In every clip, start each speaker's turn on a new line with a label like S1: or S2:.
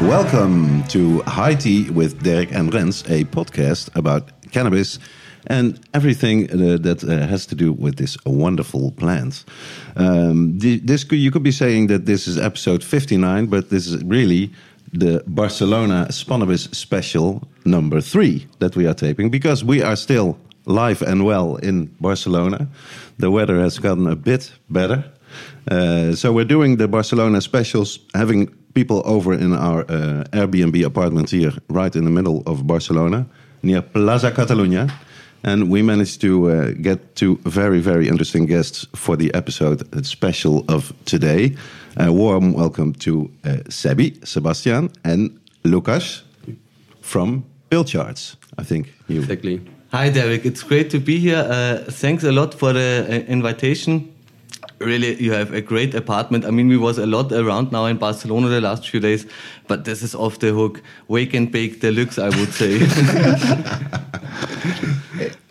S1: Welcome to High Tea with Derek and Rens, a podcast about cannabis and everything uh, that uh, has to do with this wonderful plant. Um, this could, you could be saying that this is episode 59, but this is really the Barcelona Spannabis special number three that we are taping because we are still live and well in Barcelona. The weather has gotten a bit better. Uh, so we're doing the Barcelona specials, having people over in our uh, Airbnb apartment here, right in the middle of Barcelona, near Plaza Catalunya. And we managed to uh, get two very, very interesting guests for the episode special of today. A warm welcome to uh, Sebi, Sebastian, and Lucas from Pilchards. I think you.
S2: Exactly.
S3: Hi, Derek. It's great to be here. Uh, thanks a lot for the uh, invitation really you have a great apartment. I mean we was a lot around now in barcelona the last few days but this is off the hook. Wake and bake deluxe i would say.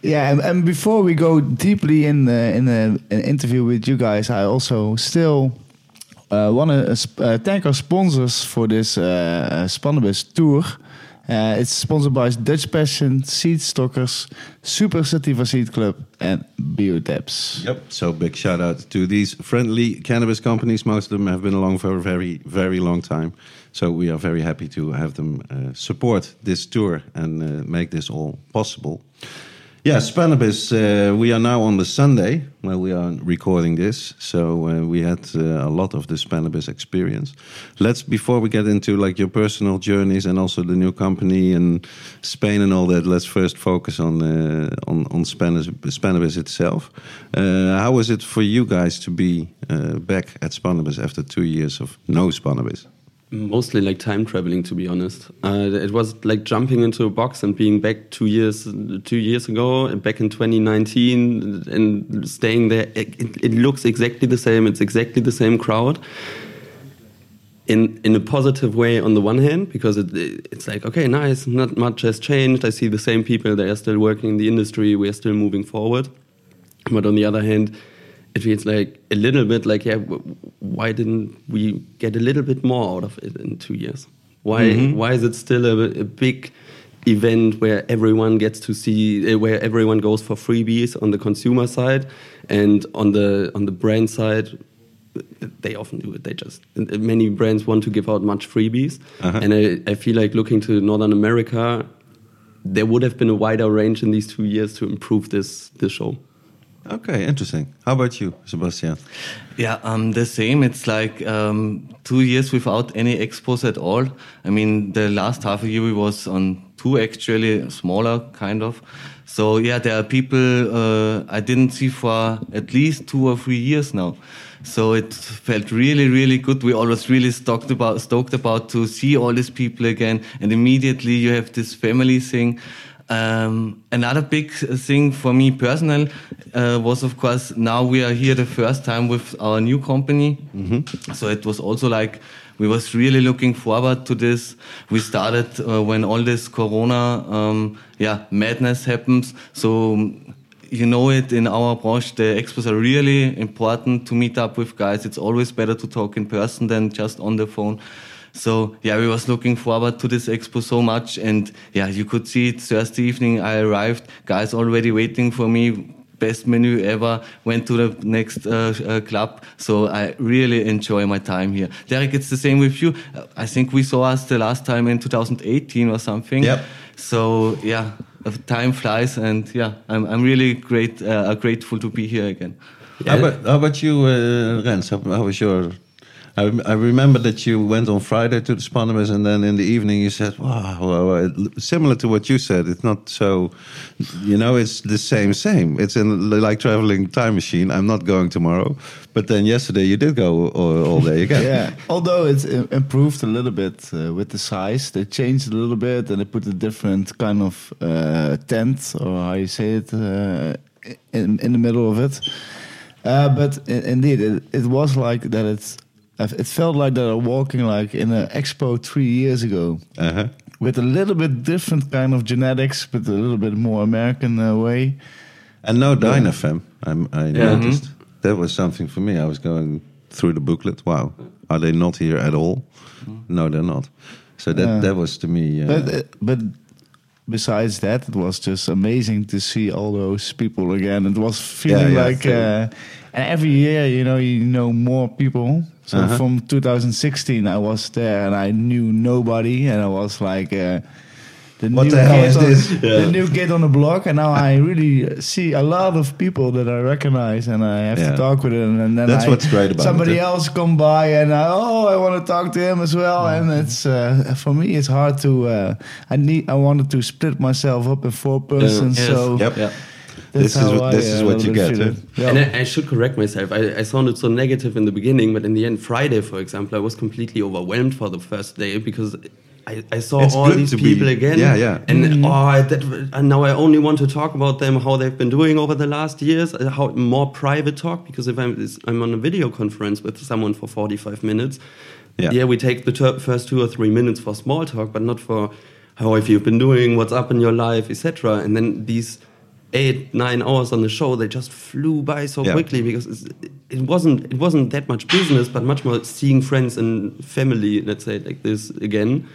S4: Yeah and, and, before we go deeply in the, in the, an interview with you guys i also still uh, want to uh, thank our sponsors for this uh, Spannabis tour uh, it's sponsored by Dutch Passion, Seed Stockers, Super Sativa Seed Club, and Biotabs.
S1: Yep. So big shout out to these friendly cannabis companies. Most of them have been along for a very, very long time. So we are very happy to have them uh, support this tour and uh, make this all possible. Yeah, Spannabis. Uh, we are now on the Sunday where we are recording this, so uh, we had uh, a lot of the Spannabis experience. Let's before we get into like your personal journeys and also the new company and Spain and all that. Let's first focus on uh, on on Spannabis, itself. Uh, how was it for you guys to be uh, back at Spannabis after two years of no Spannabis?
S2: Mostly like time traveling to be honest. Uh, it was like jumping into a box and being back two years two years ago back in 2019 and staying there. It, it looks exactly the same. It's exactly the same crowd in in a positive way on the one hand because it, it's like okay nice. Not much has changed. I see the same people. They are still working in the industry. We are still moving forward. But on the other hand it feels like a little bit like yeah why didn't we get a little bit more out of it in two years? Why mm -hmm. why is it still a, a, big event where everyone gets to see uh, where everyone goes for freebies on the consumer side and on the on the brand side? They often do it. They just many brands want to give out much freebies. Uh -huh. and I, I feel like looking to northern america there would have been a wider range in these two years to improve this this show
S1: Okay, interesting. How about you, Sebastian?
S3: Yeah, um, the same. It's like um, two years without any expos at all. I mean, the last half a year we was on two actually, smaller kind of. So yeah, there are people uh, I didn't see for at least two or three years now. So it felt really, really good. We always really stoked about, stoked about to see all these people again. And immediately you have this family thing. Um, another big thing for me personal uh, was, of course, now we are here the first time with our new company. Mm -hmm. So it was also like we was really looking forward to this. We started uh, when all this Corona, um, yeah, madness happens. So you know it in our branch, the expos are really important to meet up with guys. It's always better to talk in person than just on the phone. So yeah, we was looking forward to this expo so much, and yeah, you could see it Thursday evening. I arrived, guys already waiting for me. Best menu ever. Went to the next uh, uh, club, so I really enjoy my time here. Derek, it's the same with you. I think we saw us the last time in 2018 or something.
S1: Yep.
S3: So yeah, time flies, and yeah, I'm I'm really great uh, grateful to be here again.
S1: How, about, how about you, uh, Rens? How, how was your I, I remember that you went on Friday to the Spannabis, and then in the evening you said, "Wow, similar to what you said. It's not so, you know, it's the same, same. It's in like traveling time machine. I'm not going tomorrow, but then yesterday you did go all, all day again.
S4: yeah, although it's improved a little bit uh, with the size, they changed a little bit and they put a different kind of uh, tent or how you say it uh, in in the middle of it. Uh, but indeed, it, it was like that. It's it felt like that I'm walking like in an expo three years ago
S1: Uh-huh.
S4: with a little bit different kind of genetics, but a little bit more American uh, way.
S1: And no Dinafem, I'm, I
S2: Yeah.
S1: noticed. That was something for me. I was going through the booklet. Wow, are they not here at all? No, they're not. So that
S4: Yeah.
S1: that was to me. Uh,
S4: But uh, but besides that, it was just amazing to see all those people again. It was feeling
S1: yeah,
S4: like, uh, and every year, you know, you know more people. So
S1: Uh-huh.
S4: from 2016, I was there and I knew nobody, and I was like. Uh, the
S1: What
S4: new
S1: the hell
S4: kid
S1: is
S4: on-
S1: this?
S4: The new kid on the block, and now I really see a lot of people that I recognize, and I have
S1: Yeah.
S4: to talk with them. And then
S1: That's
S4: I-
S1: what's great about
S4: somebody
S1: it,
S4: else come by, and I, oh, I want to talk to him as well. And it's uh, for me, it's hard to. Uh, I need. I wanted to split myself up in four persons.
S3: Yes.
S4: So
S1: Yep.
S3: Yeah.
S4: That's
S1: This is
S4: how
S1: what-
S4: I,
S1: this is
S4: uh,
S1: what
S4: a
S1: you get,
S4: bit feel it. Yeah.
S2: And I, I should correct myself. I, I sounded so negative in the beginning, but in the end, Friday, for example, I was completely overwhelmed for the first day because I, I saw
S1: It's
S2: all these
S1: to be-
S2: people again.
S1: yeah, yeah.
S2: And oh, that, and now I only want to talk about them, how they've been doing over the last years, uh, how more private talk. Because if I'm, I'm on a video conference with someone for 45 minutes,
S1: Yeah.
S2: yeah, we take the ter- first two or three minutes for small talk, but not for how have you been doing, what's up in your life, etc. And then these eight nine hours on the show they just flew by so
S1: Yeah.
S2: quickly because it's, it wasn't it wasn't that much business but much more seeing friends and family let's say like this again.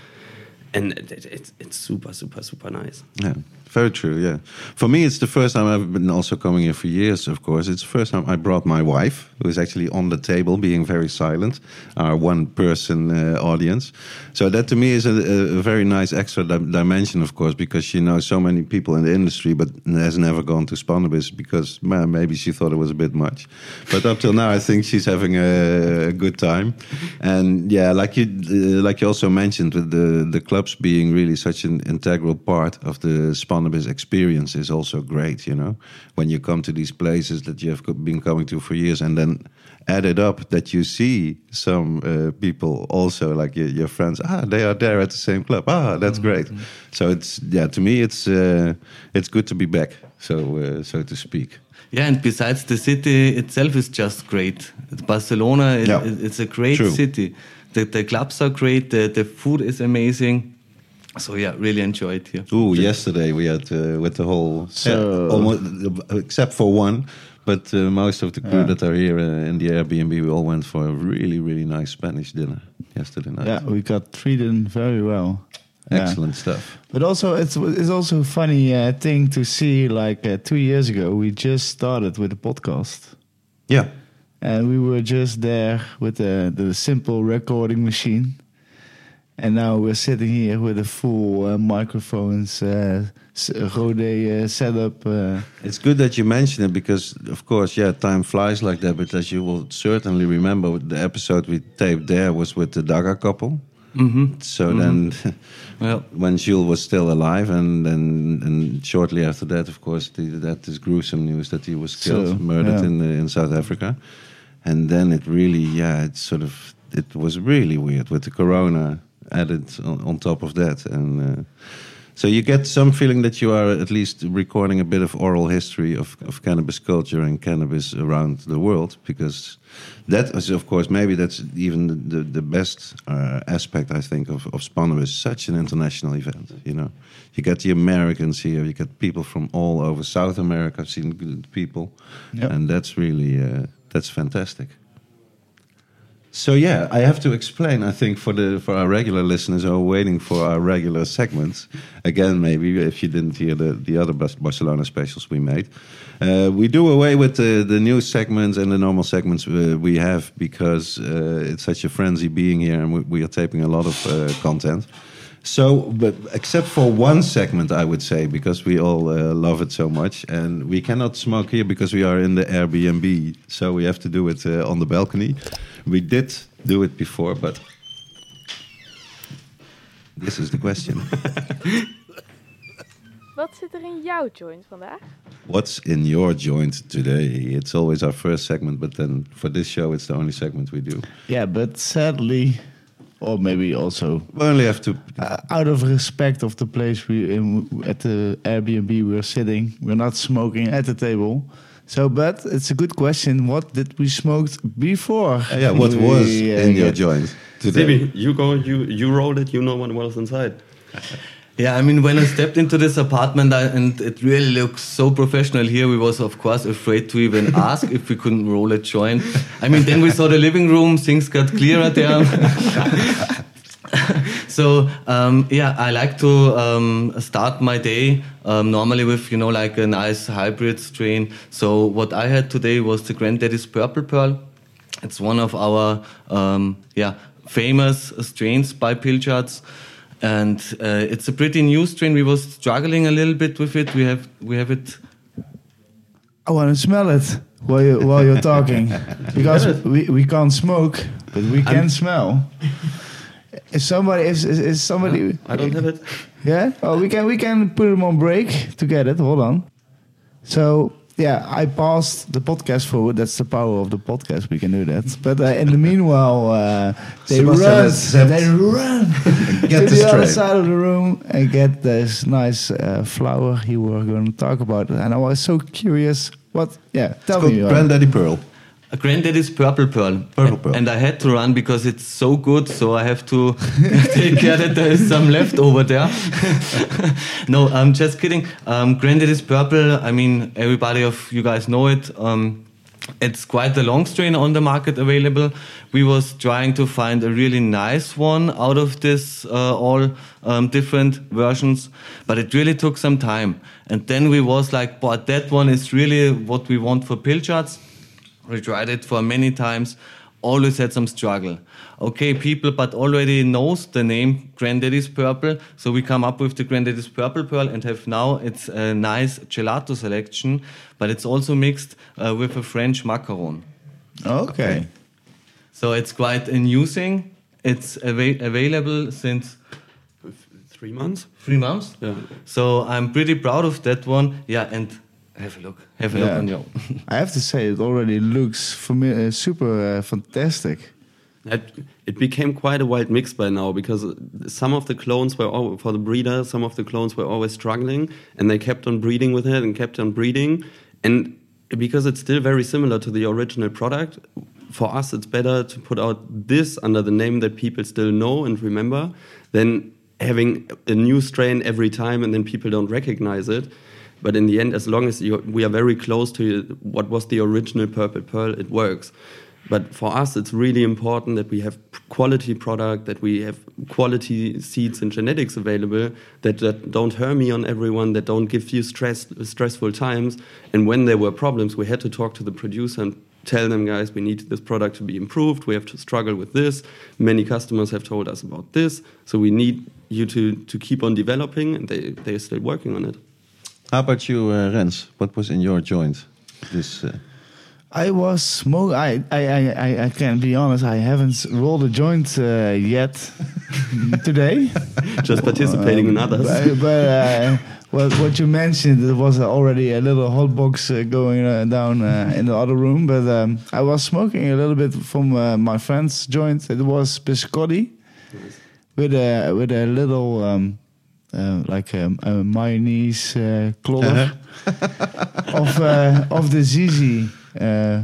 S2: And it, it, it's it's super super super nice.
S1: Yeah, very true. Yeah, for me, it's the first time I've been also coming here for years. Of course, it's the first time I brought my wife, who is actually on the table, being very silent, our one-person uh, audience. So that to me is a, a very nice extra di- dimension, of course, because she knows so many people in the industry, but has never gone to Spannabis because well, maybe she thought it was a bit much. But up till now, I think she's having a, a good time. And yeah, like you, uh, like you also mentioned, with the the clubs being really such an integral part of the Spannabis experience is also great. You know, when you come to these places that you have been coming to for years, and then add it up that you see some uh, people also like your, your friends. Ah, they are there at the same club. Ah, that's great. So it's yeah, to me, it's uh, it's good to be back. So uh, so to speak.
S3: Yeah, and besides the city itself is just great. Barcelona,
S1: Yeah.
S3: it- it's a great
S1: True.
S3: city. The, the clubs are great. The, the food is amazing. So yeah, really enjoyed it here.
S1: Ooh, yesterday we had uh, with the whole
S4: So-
S1: yeah, almost except for one, but uh, most of the crew
S4: Yeah.
S1: that are here uh, in the Airbnb, we all went for a really really nice Spanish dinner yesterday night.
S4: yeah, we got treated very well. Yeah.
S1: excellent stuff.
S4: But also, it's it's also a funny uh, thing to see. Like uh, two years ago, we just started with the podcast,
S1: Yeah,
S4: and we were just there with the the simple recording machine, and now we're sitting here with a full uh, microphones, uh, s- Rode uh, setup. Uh,
S1: it's good that you mention it because, of course, yeah, time flies like that. But as you will certainly remember, the episode we taped there was with the Dagga couple.
S3: Mm-hmm.
S1: So then.
S3: Well,
S1: when Jules was still alive, and then and shortly after that, of course, the, that this gruesome news that he was killed,
S4: So,
S1: murdered
S4: yeah.
S1: in uh, in South Africa, and then it really, yeah, it sort of it was really weird with the corona added on, on top of that, and uh, so you get some feeling that you are at least recording a bit of oral history of, of cannabis culture and cannabis around the world, because that is, of course, maybe that's even the, the, the best uh, aspect, I think, of, of is such an international event, you know. You get the Americans here, you get people from all over South America, I've seen good people,
S4: Yep.
S1: and that's really, uh, that's fantastic. So yeah, I have to explain. I think for the for our regular listeners who are waiting for our regular segments, again, maybe if you didn't hear the the other Barcelona specials we made, uh, we do away with the the new segments and the normal segments uh, we have because uh, it's such a frenzy being here, and we, we are taping a lot of uh, content. So, but except for one segment, I would say, because we all uh, love it so much, and we cannot smoke here because we are in the Airbnb, so we have to do it uh, on the balcony. We did do it before, but this is the question:
S5: Wat zit er in jouw joint vandaag?
S1: What's in your joint today? It's always our first segment, but then for this show, it's the only segment we do.
S4: yeah, but sadly, or maybe also
S1: We only have to.
S4: uh, out of respect of the place we in, at the Airbnb we're sitting, we're not smoking at the table. So, but it's a good question. What did we smoked before?
S1: Uh, yeah, what
S4: we,
S1: was
S4: uh,
S1: in your
S4: get-
S1: joint today?
S2: Maybe you go, you you rolled it. You know what was inside.
S3: Yeah, I mean, when I stepped into this apartment I, and it really looks so professional here, we was of course afraid to even ask if we couldn't roll a joint. I mean, then we saw the living room, things got clearer there. so um, yeah, I like to um, start my day um, normally with you know like a nice hybrid strain. So what I had today was the Granddaddy's Purple Pearl. It's one of our um, yeah famous strains by Pilchards, and uh, it's a pretty new strain. We was struggling a little bit with it. We have we have it.
S4: I want to smell it while you while you're talking, because we, we can't smoke, but we can smell. If somebody is is, is somebody
S2: I don't have it.
S4: Yeah. Oh, we can we can put them on break to get it. Hold on. So yeah, I passed the podcast forward. That's the power of the podcast. We can do that. But uh, in the meanwhile, uh, they
S1: Sebastian
S4: run. They run
S1: Get
S4: to
S1: the
S4: the other side of the room and get this nice uh, flower you were going to talk about. And I was so curious. What? Yeah. Tell
S1: It's called
S4: me. uh,
S1: Granddaddy Pearl.
S3: Granddaddy's Purple Pearl.
S1: Purple Pearl.
S3: And I had to run because it's so good, so I have to take care that there is some left over there. no, I'm just kidding. Um, Granddaddy's Purple, I mean, everybody of you guys know it. Um, it's quite a long strain on the market available. We was trying to find a really nice one out of this uh, all um, different versions, but it really took some time. And then we was like, but that one is really what we want for Pilchards. We tried it for many times. Always had some struggle. Okay, people, but already knows the name Granddaddy's Purple, so we come up with the Granddaddy's Purple Pearl and have now it's a nice gelato selection, but it's also mixed uh, with a French macaron.
S4: Okay.
S3: So it's quite a new thing. It's ava- available since
S2: Three months.
S3: three months.
S2: Yeah.
S3: So I'm pretty proud of that one. Yeah, and have a look. Have a look
S4: Yeah.
S3: on your.
S4: I have to say, it already looks fami- uh, super uh, fantastic.
S2: It, it became quite a wild mix by now because some of the clones were all, for the breeder, some of the clones were always struggling, and they kept on breeding with it and kept on breeding. And because it's still very similar to the original product, for us it's better to put out this under the name that people still know and remember than having a new strain every time and then people don't recognize it. But in the end, as long as you, we are very close to what was the original Purple Pearl, it works. But for us, it's really important that we have quality product, that we have quality seeds and genetics available, that, that don't hurt me on everyone, that don't give you stress, stressful times. And when there were problems, we had to talk to the producer and tell them, guys, we need this product to be improved. We have to struggle with this. Many customers have told us about this. So we need you to, to keep on developing, and they, they're still working on it.
S1: How about you, uh, Rens? What was in your joint? This uh,
S4: I was smoke. I, I, I, I, I can be honest. I haven't rolled a joint uh, yet today.
S2: Just participating in others.
S4: But, but uh, what what you mentioned, there was already a little hot box uh, going uh, down uh, in the other room. But um, I was smoking a little bit from uh, my friend's joint. It was biscotti with a with a little. Um, like a, a mayonnaise uh, clover of uh, of the Zizi. Uh,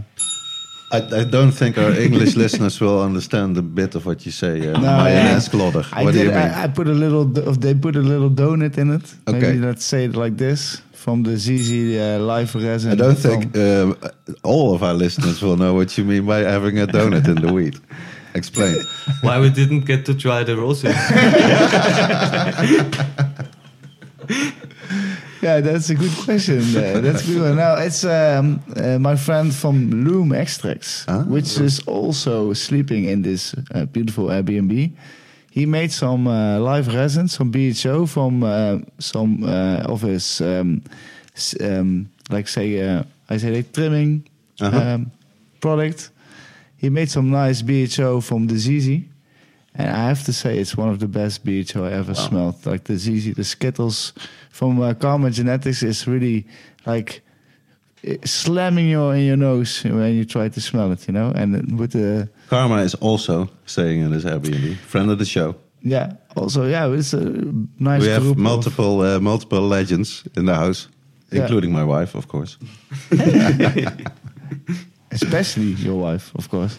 S1: I, I don't think our English listeners will understand a bit of what you say. Uh,
S4: No,
S1: mayonnaise
S4: yeah.
S1: klodder.
S4: I
S1: What do you mean?
S4: I, I put a little. They put a little donut in it.
S1: Okay.
S4: Maybe let's say it like this from the ZZ uh, live resin.
S1: I don't think uh, all of our listeners will know what you mean by having a donut in the wheat. Explain.
S3: Why we didn't get to try the rosé?
S4: Yeah, that's a good question. Uh, that's a good one. Now it's um, uh, my friend from Loom Extracts,
S1: Ah.
S4: which is also sleeping in this uh, beautiful Airbnb. He made some uh, live resin, some BHO from uh, some uh, of his, um, um, like say, uh, I say like trimming
S1: Uh-huh.
S4: um, product. He made some nice BHO from the ZZ. And I have to say, it's one of the best BHO I ever smelled. Like the ZZ, the Skittles from uh, Karma Genetics is really like uh, slamming your in your nose when you try to smell it, you know. And with the
S1: Karma is also staying in his Airbnb. Friend of the show.
S4: yeah, also yeah, it's a nice.
S1: we have multiple uh, multiple legends in the house,
S4: Yeah.
S1: including my wife, of course.
S4: especially your wife, of course.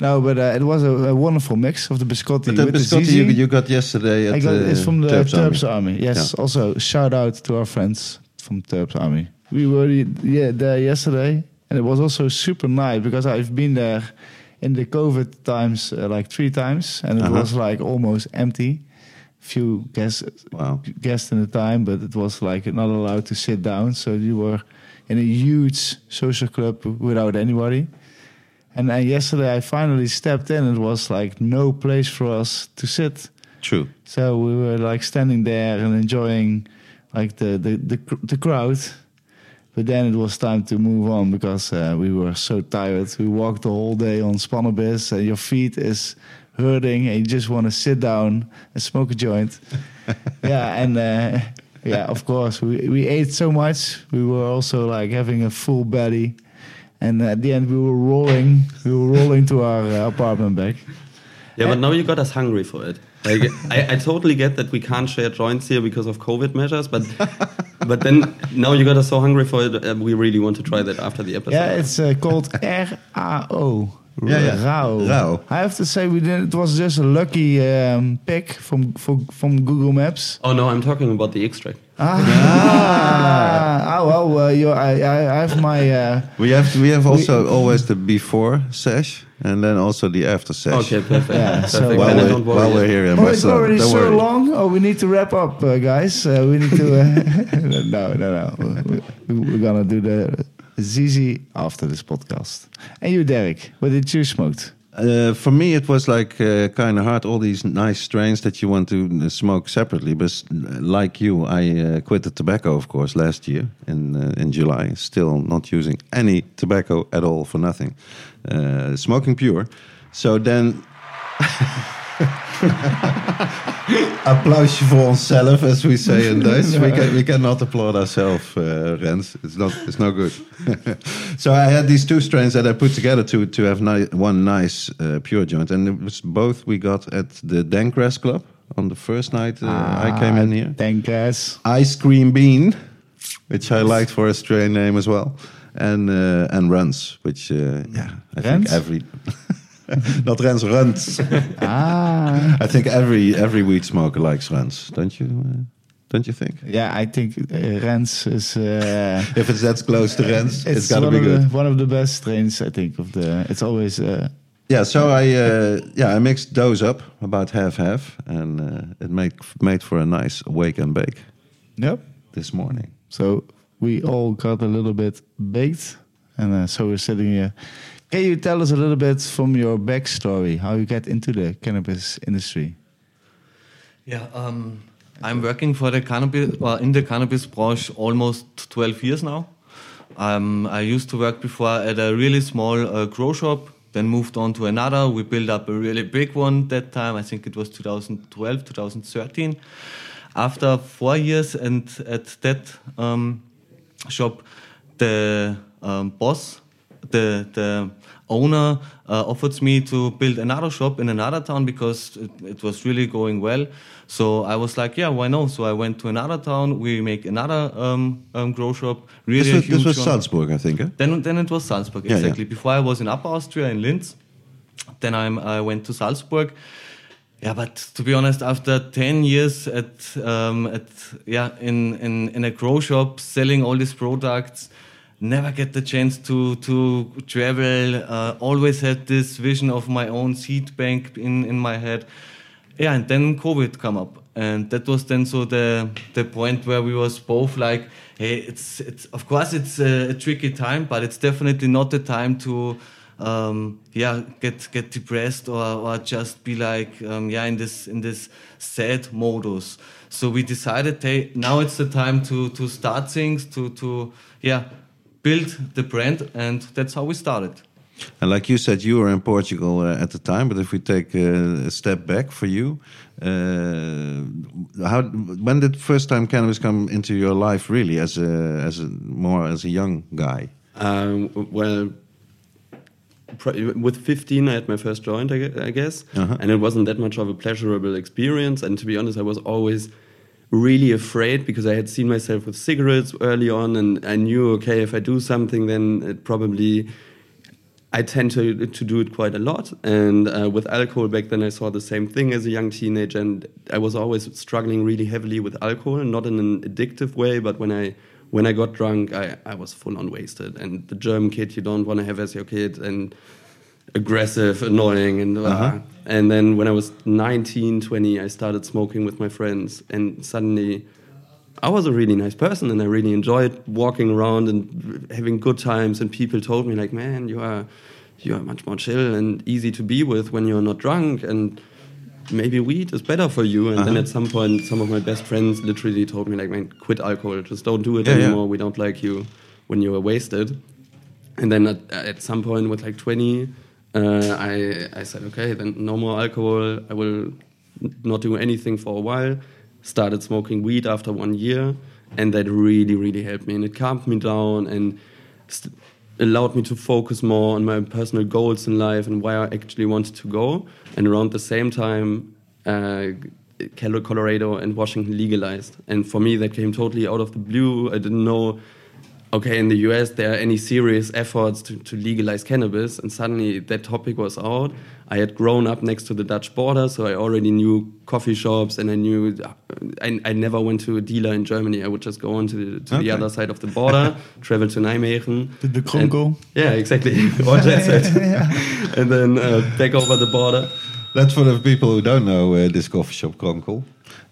S4: No, but uh, it was a, a wonderful mix of the biscotti
S1: But the
S4: with
S1: biscotti
S4: the
S1: you, you got yesterday at
S4: I got
S1: uh,
S4: it's from the
S1: Terps
S4: Terps,
S1: Army.
S4: Army. Yes.
S1: Yeah.
S4: Also, shout out to our friends from Terps Army. We were yeah, there yesterday, and it was also super nice because I've been there in the COVID times uh, like three times, and it
S1: Uh-huh.
S4: was like almost empty. Few guests
S1: Wow.
S4: guests in the time, but it was like not allowed to sit down. So you were in a huge social club without anybody. And then yesterday I finally stepped in. It was like no place for us to sit.
S1: True.
S4: So we were like standing there and enjoying like the the the, the crowd. But then it was time to move on because uh, we were so tired. We walked the whole day on Spannabis and your feet is hurting and you just want to sit down and smoke a joint. yeah, and uh, yeah, of course we we ate so much. We were also like having a full belly. And at the end, we were rolling. We were rolling to our uh, apartment back.
S2: Yeah, but now you got us hungry for it. Like, I, I totally get that we can't share joints here because of COVID measures, but but then now you got us so hungry for it. Uh, we really want to try that after the episode.
S4: Yeah, it's uh, called RAO.
S1: Yeah, yeah.
S4: Rao.
S1: Rao.
S4: I have to say, we did. It was just a lucky um, pick from for, from Google Maps.
S2: oh no, I'm talking about the extract.
S4: Ah, oh well, uh, you, I, I, I have my. Uh,
S1: We have we have also always the before sesh and then also the after sesh.
S2: Okay, perfect.
S4: Yeah,
S2: perfect.
S4: so-
S2: then
S1: While we're,
S2: don't worry.
S1: while we're here in
S4: oh, it's already
S1: don't
S4: so
S1: worry.
S4: long. Oh, we need to wrap up, uh, guys. Uh, we need to. Uh, no, no, no. We, we're gonna do the ZZ after this podcast. And you, Derek, what did you smoke?
S1: Uh, for me, it was like uh, kind of hard. All these nice strains that you want to uh, smoke separately, but like you, I uh, quit the tobacco, of course, last year in uh, in July. Still not using any tobacco at all for nothing, uh, smoking pure. So then. Applausje voor onszelf, as we say in Dutch. We, can, we cannot applaud ourselves, uh, Rens. It's not, it's no good. so I had these two strains that I put together to to have ni one nice uh, pure joint, and it was both we got at the Dankgrass Club on the first night uh, I came in here.
S4: Guys.
S1: Ice Cream Bean, which I liked for a strain name as well, and uh, and Runtz, which uh, yeah, I think every not Rens Runtz.
S4: Ah.
S1: I think every every weed smoker likes Rens, don't you? Uh, don't you think?
S4: Yeah, I think uh, Rens is. Uh,
S1: If it's that close to Rens, it's,
S4: it's
S1: gotta be good.
S4: The, one of the best strains, I think. Of the, it's always. Uh,
S1: Yeah, so I uh, yeah I mixed those up about half half, and uh, it made made for a nice wake and bake
S4: yep.
S1: this morning.
S4: So we all got a little bit baked, and uh, so we're sitting here. Can you tell us a little bit from your backstory how you get into the cannabis industry?
S3: Yeah, um, I'm working for the cannabis, well, in the cannabis branch almost 12 years now. Um, I used to work before at a really small uh, grow shop, then moved on to another. We built up a really big one that time. I think it was 2012, 2013. After four years and at that um, shop, the um, boss, the the owner, uh, offered me to build another shop in another town because it, it was really going well. So I was like, yeah, why not? So I went to another town. We make another um, um, grow shop. Really,
S1: This
S3: a
S1: was, this
S3: huge
S1: was. Salzburg, I think. Eh?
S3: Then, then it was Salzburg,
S1: Yeah, yeah.
S3: exactly. Before I was in Upper Austria in Linz. Then I'm, I went to Salzburg. Yeah, but to be honest, after 10 years at, um, at yeah, in, in, in a grow shop selling all these products, never get the chance to, to travel, uh, always had this vision of my own seed bank in, in my head. Yeah, and then COVID come up. And that was then so the, the point where we was both like, hey, it's, it's of course it's a, a tricky time, but it's definitely not the time to, um, yeah, get get depressed or, or just be like, um, yeah, in this in this sad modus. So we decided, hey, now it's the time to to start things, to to yeah, build the brand, and that's how we started.
S1: And like you said, you were in Portugal uh, at the time. But if we take uh, a step back for you, uh, how when did first time cannabis come into your life? Really, as a as a more as a young guy.
S2: Um, well, with 15, I had my first joint, I I guess,
S1: Uh-huh.
S2: and it wasn't that much of a pleasurable experience. And to be honest, I was always really afraid because I had seen myself with cigarettes early on, and I knew, okay, if I do something, then it probably I tend to to do it quite a lot. And uh, with alcohol back then, I saw the same thing as a young teenager, and I was always struggling really heavily with alcohol, not in an addictive way, but when I when I got drunk, I, I was full on wasted. And the German kid you don't want to have as your kid, and aggressive, annoying, and uh,
S1: Uh-huh.
S2: and then when I was 19, 20, I started smoking with my friends, and suddenly. I was a really nice person and I really enjoyed walking around and having good times and people told me like man you are you are much more chill and easy to be with when you're not drunk and maybe weed is better for you and then
S1: Uh-huh.
S2: at some point some of my best friends literally told me like man quit alcohol just don't do it
S1: Yeah, yeah.
S2: anymore we don't like you when you are wasted and then at, at some point with like 20 uh, I, I said okay then no more alcohol. I will not do anything for a while. Started smoking weed after one year and that really really helped me and it calmed me down and allowed me to focus more on my personal goals in life and where i actually wanted to go. And around the same time uh, colorado and washington legalized. And for me that came totally out of the blue. I didn't know okay, in the US, there are any serious efforts to, to legalize cannabis, and suddenly that topic was out. I had grown up next to the Dutch border, so I already knew coffee shops, and I knew I, I never went to a dealer in Germany. I would just go on to, the, to
S1: Okay.
S2: the other side of the border, travel to Nijmegen.
S4: The, the
S2: and- Yeah, exactly. set. and then uh, back over the border.
S1: That's for the people who don't know uh, this coffee shop, Kronkel.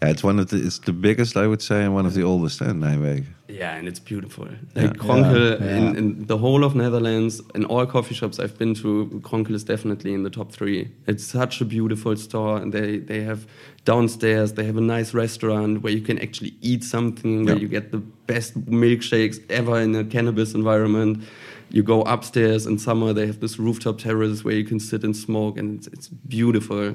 S1: Yeah, it's one of the, it's the biggest, I would say, and one of the oldest in Nijmegen.
S2: Yeah, and it's beautiful.
S1: Yeah.
S2: Like Kronkel,
S4: Yeah, yeah.
S2: In, in the whole of Netherlands, in all coffee shops I've been to, Kronkel is definitely in the top three. It's such a beautiful store, and they, they have downstairs, they have a nice restaurant where you can actually eat something, where you get the best milkshakes ever in a cannabis environment. You go upstairs in summer, they have this rooftop terrace where you can sit and smoke, and it's, it's beautiful.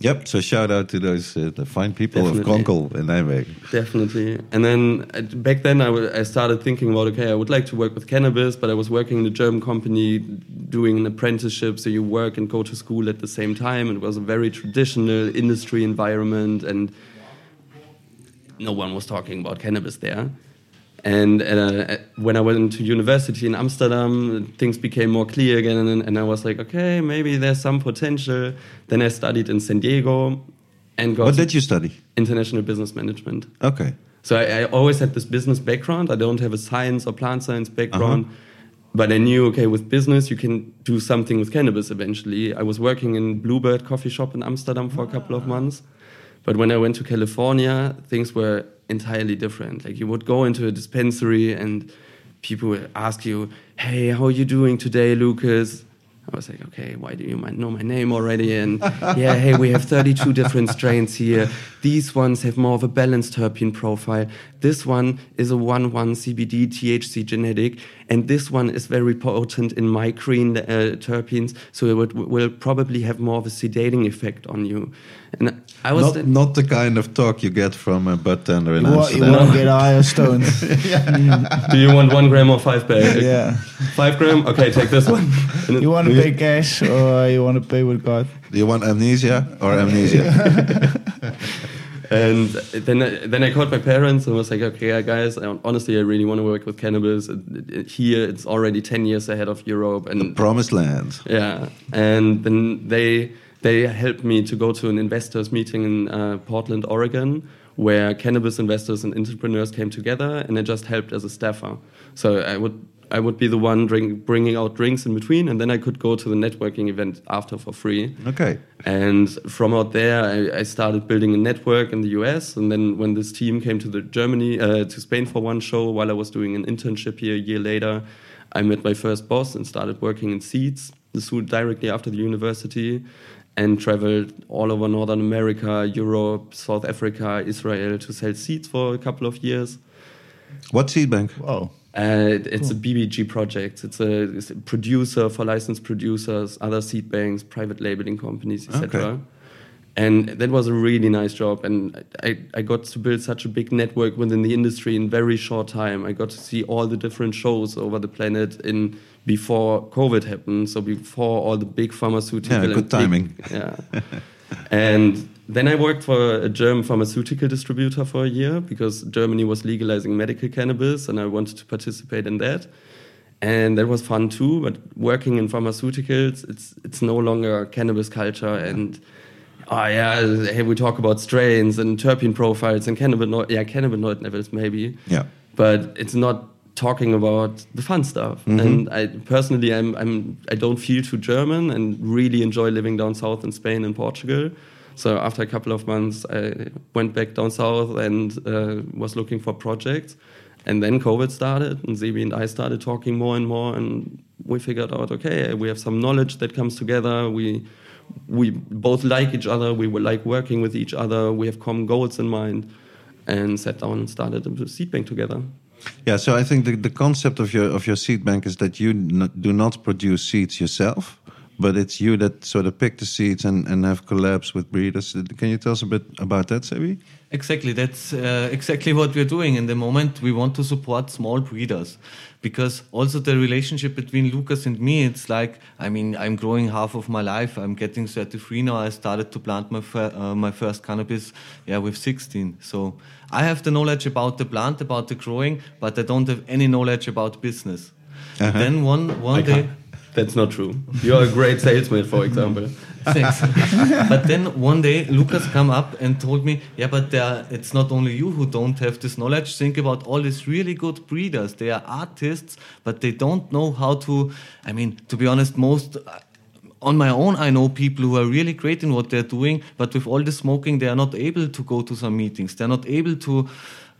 S1: Yep. So shout out to those uh, the fine people
S2: Definitely.
S1: of Kronkel in Nijmegen.
S2: Definitely. And then uh, back then, I I started thinking about okay, I would like to work with cannabis, but I was working in a German company doing an apprenticeship, so you work and go to school at the same time. It was a very traditional industry environment, and no one was talking about cannabis there. And uh, when I went to university in Amsterdam, things became more clear again, and, and I was like, okay, maybe there's some potential. Then I studied in San Diego, and got
S1: What did you study?
S2: international business management.
S1: Okay.
S2: So I, I always had this business background. I don't have a science or plant science background, but I knew okay, with business you can do something with cannabis eventually. I was working in Bluebird coffee shop in Amsterdam for a couple of months, but when I went to California, things were entirely different. Like you would go into a dispensary and people would ask you, "Hey, how are you doing today, Lucas?" I was like, okay, why do you know my name already? And yeah, hey, we have 32 different strains here. These ones have more of a balanced terpene profile. This one is a 1-1 CBD THC genetic. And this one is very potent in myrcene uh, terpenes. So it would, will probably have more of a sedating effect on you. And I was...
S1: Not, not the kind of talk you get from a bartender tender in
S4: You, won't, you
S1: Amsterdam.
S4: won't get higher stoned.
S2: do you want one gram or five bag?
S4: yeah.
S2: Five gram? Okay, take this one.
S4: You want to pay cash or you want to pay with card?
S1: Do you want amnesia or amnesia?
S2: And then, I- then I called my parents and was like, okay, guys, I- honestly, I really want to work with cannabis. Here, it's already 10 years ahead of Europe. And the
S1: Promised land.
S2: yeah, and then they, they helped me to go to an investors meeting in uh, Portland, Oregon, where cannabis investors and entrepreneurs came together, and I just helped as a staffer. So I would I would be the one drink, bringing out drinks in between, and then I could go to the networking event after for free.
S1: Okay.
S2: And from out there, I, I started building a network in the US. And then when this team came to the Germany, uh, to Spain for one show, while I was doing an internship here a year later, I met my first boss and started working in Seeds, the suit directly after the university, and traveled all over Northern America, Europe, South Africa, Israel to sell seeds for a couple of years.
S1: What seed bank?
S4: Whoa.
S2: Uh, it- it's a BBG project. It's a, it's a producer for licensed producers, other seed banks, private labeling companies, etc. And that was a really nice job. And I, I got to build such a big network within the industry in very short time. I got to see all the different shows over the planet in before COVID happened. So before all the big pharmaceutical.
S1: Yeah, good
S2: big-
S1: timing.
S2: yeah. and then I worked for a German pharmaceutical distributor for a year because Germany was legalizing medical cannabis and I wanted to participate in that. And that was fun too, but working in pharmaceuticals, it's it's no longer cannabis culture and oh yeah, hey, we talk about strains and terpene profiles and cannabinoid yeah, cannabinoid levels maybe.
S1: Yeah.
S2: But it's not talking about the fun stuff. Mm-hmm. And I personally I'm I'm I don't feel too German and really enjoy living down south in Spain and Portugal. So after a couple of months, I went back down south and uh, was looking for projects. And then COVID started, and Sebi and I started talking more and more, and we figured out, okay, we have some knowledge that comes together. We we both like each other. We like working with each other. We have common goals in mind, and sat down and started a seed bank together.
S1: Yeah, so I think the, the concept of your of your seed bank is that you do not produce seeds yourself, but it's you that sort of pick the seeds and, and have collabs with breeders. Can you tell us a bit about that, Sebi?
S3: Exactly, that's uh, exactly what we're doing in the moment. We want to support small breeders because also the relationship between Lucas and me, it's like, I mean, I'm growing half of my life. I'm getting 33 now. I started to plant my, fir- uh, my first cannabis yeah, with 16. So I have the knowledge about the plant, about the growing, but I don't have any knowledge about business. Then one, one day.
S2: That's not true. You're a great salesman, for example.
S3: Thanks. but then one day Lucas come up and told me, yeah, but there, it's not only you who don't have this knowledge. Think about all these really good breeders. They are artists, but they don't know how to. I mean, to be honest, most. Uh, on my own, I know people who are really great in what they're doing, but with all the smoking, they are not able to go to some meetings. They're not able to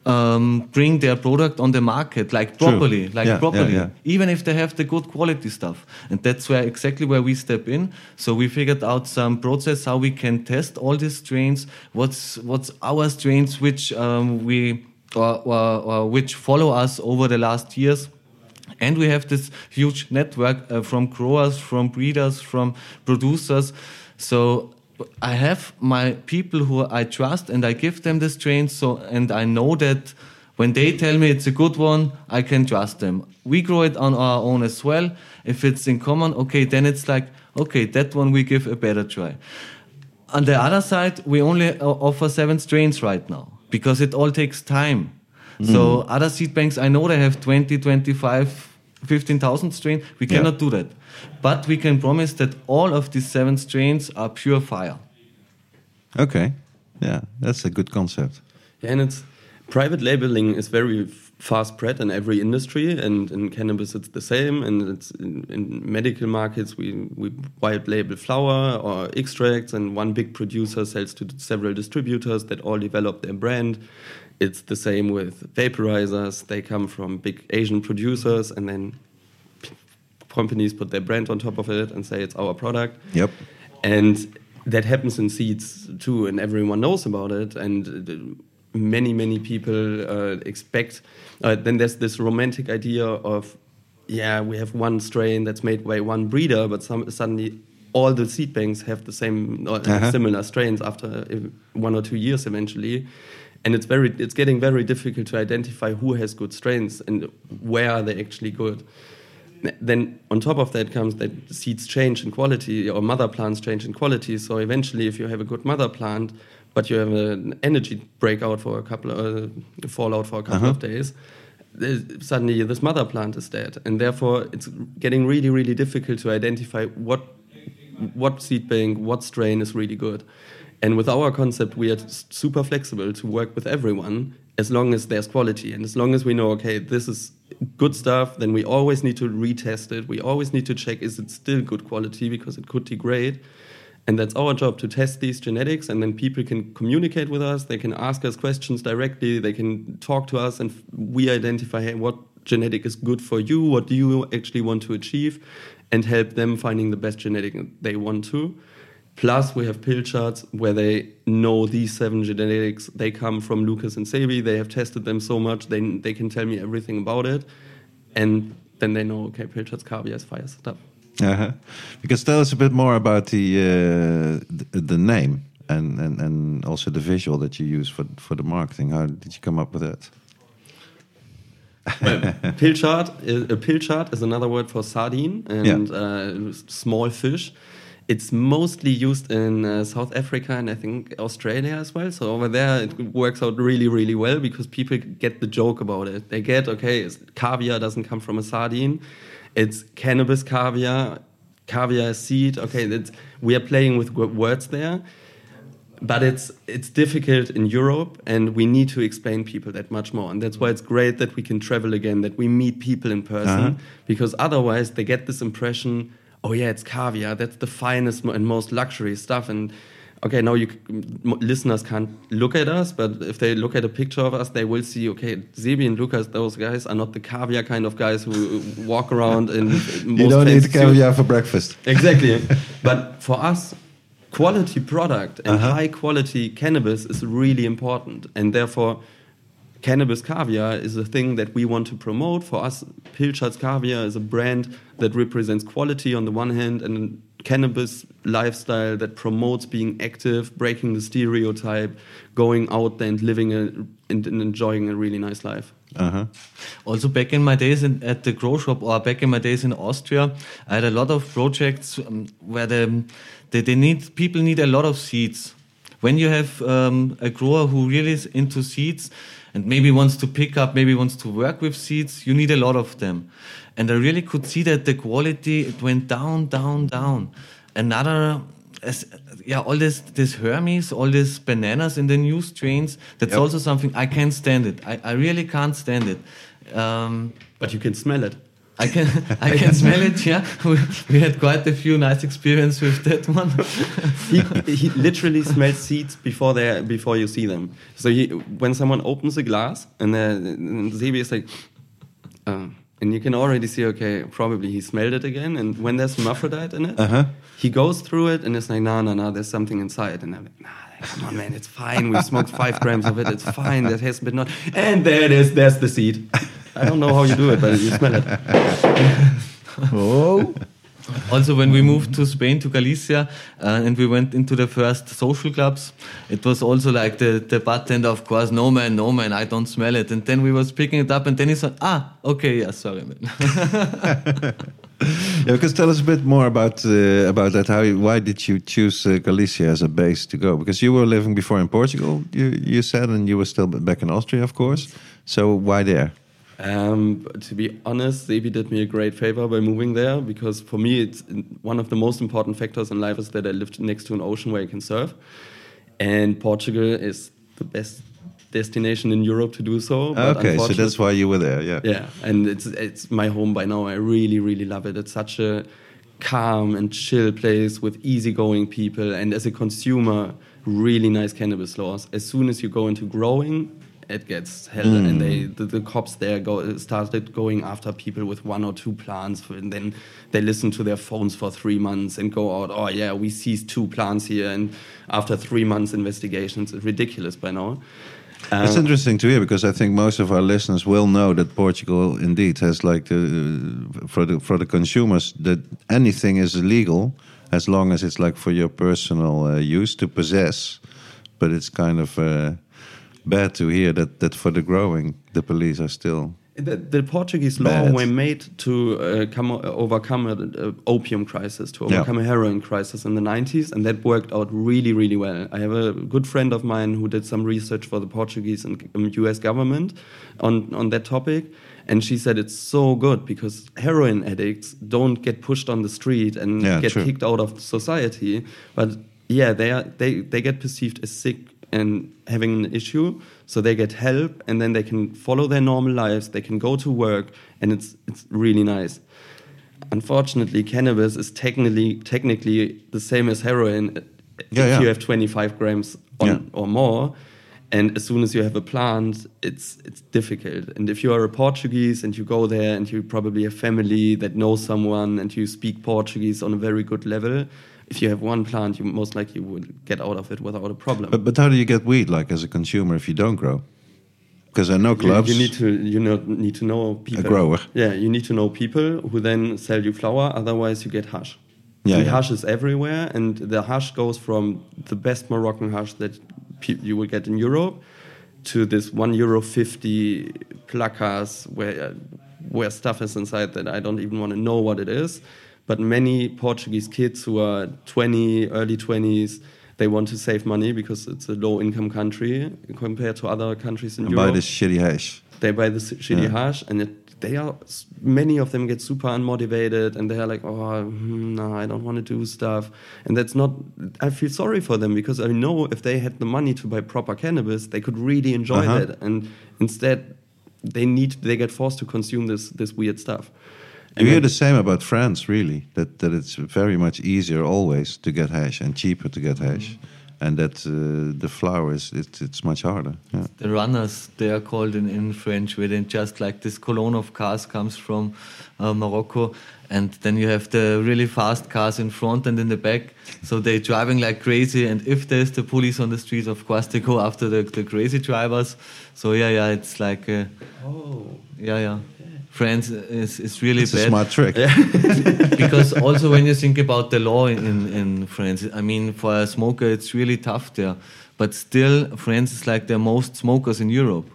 S3: um, bring their product on the market like
S1: True.
S3: properly, like
S1: Yeah, yeah,
S3: properly
S1: yeah.
S3: even if they have the good quality stuff. And that's where exactly where we step in. So we figured out some process how we can test all these strains. What's what's our strains which um, we or, or, or which follow us over the last years. And we have this huge network uh, from growers, from breeders, from producers. So I have my people who I trust, and I give them the strains. So and I know that when they tell me it's a good one, I can trust them. We grow it on our own as well. If it's in common, okay, then it's like okay, that one we give a better try. On the other side, we only uh, offer seven strains right now because it all takes time. So other seed banks, I know they have 20, 25, 15,000 strains. We
S1: Yeah.
S3: cannot do that. But we can promise that all of these seven strains are pure fire.
S1: Okay, yeah, that's a good concept.
S2: Yeah, and it's private labeling is very fast spread in every industry, and in cannabis it's the same. And it's in, in medical markets we we white label flower or extracts, and one big producer sells to several distributors that all develop their brand. It's the same with vaporizers; they come from big Asian producers, and then p- companies put their brand on top of it and say it's our product.
S1: Yep.
S2: And that happens in seeds too, and everyone knows about it. And uh, many, many people uh, expect. Uh, then there's this romantic idea of, yeah, we have one strain that's made by one breeder, but some, suddenly all the seed banks have the same or
S1: Uh-huh.
S2: similar strains after uh, one or two years eventually. And it's very, it's getting very difficult to identify who has good strains and where are they actually good then on top of that comes that seeds change in quality or mother plants change in quality. So eventually, if you have a good mother plant, but you have an energy breakout for a couple of uh, fallout for a couple of days, suddenly this mother plant is dead, and therefore it's getting really, really difficult to identify what what seed bank, what strain is really good. And with our concept, we are super flexible to work with everyone as long as there's quality and as long as we know, okay, this is good stuff, then we always need to retest it. We always need to check is it still good quality because it could degrade. And that's our job to test these genetics, and then people can communicate with us. They can ask us questions directly. They can talk to us, and we identify hey, what genetic is good for you. What do you actually want to achieve, and help them finding the best genetic they want to. Plus, we have Pilchards where they know these seven genetics. They come from Lucas and Sebi. They have tested them so much, they, they can tell me everything about it. And then they know, okay, Pilchards, is fire stuff.
S1: Uh-huh. Because tell us a bit more about the uh, the, the name. and, and, and also the visual that you use for, for the marketing. How did you come up with that?
S2: pilchard, is- a pilchard is another word for sardine and uh, small fish. It's mostly used in uh, South Africa and I think Australia as well. So over there, it works out really, really well because people get the joke about it. They get okay, it's- caviar doesn't come from a sardine. It's cannabis caviar. Caviar seed. Okay, that's, we are playing with words there but it's it's difficult in Europe, and we need to explain people that much more. And that's why it's great that we can travel again, that we meet people in person,
S1: Uh-huh.
S2: because otherwise they get this impression, oh yeah, it's caviar, that's the finest and most luxury stuff. And okay, now you listeners can't look at us, but if they look at a picture of us, they will see, okay, Sebi and Lucas, those guys are not the caviar kind of guys who walk around in most
S1: you don't eat
S2: suits.
S1: caviar for breakfast.
S2: Exactly. but for us, quality product and
S1: Uh-huh.
S2: high quality cannabis is really important. And therefore, cannabis caviar is a thing that we want to promote. For us, Pilchards Caviar is a brand that represents quality on the one hand and cannabis lifestyle that promotes being active, breaking the stereotype, going out there and living a, and, and enjoying a really nice life.
S1: Uh-huh.
S3: Also, back in my days in, at the grow shop or back in my days in Austria, I had a lot of projects um, where the, the, they need people need a lot of seeds. When you have um, a grower who really is into seeds and maybe wants to pick up, maybe wants to work with seeds, you need a lot of them. And I really could see that the quality it went down, down, down. Another as, yeah, all this this hermies, all these bananas in the new strains. That's
S1: Yep.
S3: also something I can't stand it. I, I really can't stand it. Um,
S2: But you can smell it.
S3: I can I can smell it. Yeah, we, we had quite a few nice experience with that one.
S2: he, he literally smells seeds before they before you see them. So he, when someone opens a glass and, uh, and Sebi is like, uh, and you can already see, okay, probably he smelled it again. And when there's hermaphrodite in it,
S1: Uh-huh.
S2: he goes through it and it's like, no, no, no, there's something inside. And I'm like, nah, come on, man, it's fine. We smoked five grams of it. It's fine. That has been not. And there it is. There's the seed. I don't know how you do it, but you smell it.
S4: Oh,
S3: also, when we moved to Spain to Galicia uh, and we went into the first social clubs, it was also like the the bartender, of course, no man, no man, I don't smell it. And then we was picking it up, and then he said, ah, okay, yeah, sorry, man.
S1: Yeah, because tell us a bit more about uh, about that. How why did you choose uh, Galicia as a base to go? Because you were living before in Portugal, you you said, and you were still back in Austria, of course. So why there?
S2: Um, to be honest, Sebi did me a great favor by moving there because for me, it's one of the most important factors in life is that I lived next to an ocean where I can surf. And Portugal is the best destination in Europe to do so.
S1: okay, so that's why you were there. Yeah.
S2: yeah, and it's it's my home by now. I really really love it. It's such a calm and chill place with easygoing people, and as a consumer, really nice cannabis laws. As soon as you go into growing, it gets hell, and they the, the cops there go started going after people with one or two plants, and then they listen to their phones for three months and go out. Oh yeah, we seized two plants here, and after three months investigations, it's ridiculous by now.
S1: It's
S2: Um,
S1: interesting to hear because I think most of our listeners will know that Portugal indeed has like the for the for the consumers that anything is illegal as long as it's like for your personal uh, use to possess, but it's kind of uh, bad to hear that that for the growing the police are still
S2: The, the Portuguese law
S1: Bad.
S2: were made to uh, come uh, overcome an opium crisis, to
S1: Yeah.
S2: overcome a heroin crisis in the 90s, and that worked out really, really well. I have a good friend of mine who did some research for the Portuguese and um, US government on, on that topic, and she said it's so good because heroin addicts don't get pushed on the street and
S1: Yeah,
S2: get
S1: true.
S2: kicked out of society, but yeah, they, are, they, they get perceived as sick and having an issue so they get help and then they can follow their normal lives they can go to work and it's it's really nice unfortunately cannabis is technically technically the same as heroin uh, if
S1: Yeah, yeah.
S2: you have 25 grams on,
S1: Yeah.
S2: or more and as soon as you have a plant it's it's difficult and if you are a portuguese and you go there and you probably have family that knows someone and you speak portuguese on a very good level if you have one plant you most likely would get out of it without a problem
S1: But but how do you get weed like as a consumer if you don't grow? Because I know
S2: You-
S1: clubs.
S2: You, need to you know, need to know people.
S1: A grower.
S2: Yeah, you need to know people who then sell you flower. Otherwise, you get hash.
S1: Yeah,
S2: and
S1: yeah.
S2: hash is everywhere, and the hash goes from the best Moroccan hash that you will get in Europe to this one euro fifty placas where where stuff is inside that I don't even want to know what it is. But many Portuguese kids who are 20, early 20s, they want to save money because it's a low income country compared to other countries in
S1: And
S2: Europe
S1: buy this shitty hash.
S2: they buy this shitty
S1: Yeah.
S2: hash and it, they are many of them get super unmotivated and they are like oh hmm, no i don't want to do stuff and that's not i feel sorry for them because i know if they had the money to buy proper cannabis they could really enjoy
S1: Uh-huh.
S2: that and instead they need they get forced to consume this this weird stuff
S1: You
S2: And
S1: hear the same about France, really. That that it's very much easier always to get hash and cheaper to get hash, and that uh, the flower is it's, it's much harder. Yeah.
S3: The runners, they are called in, in French, where then just like this colonne of cars comes from uh, Morocco, and then you have the really fast cars in front and in the back. So they're driving like crazy, and if there's the police on the streets, of course they go after the, the crazy drivers. So yeah, yeah, it's like, uh,
S2: oh
S3: yeah, yeah. France is, is really
S1: It's a
S3: bad
S1: smart trick.
S3: because also when you think about the law in, in, in France, I mean, for a smoker, it's really tough there. But still, France is like the most smokers in Europe.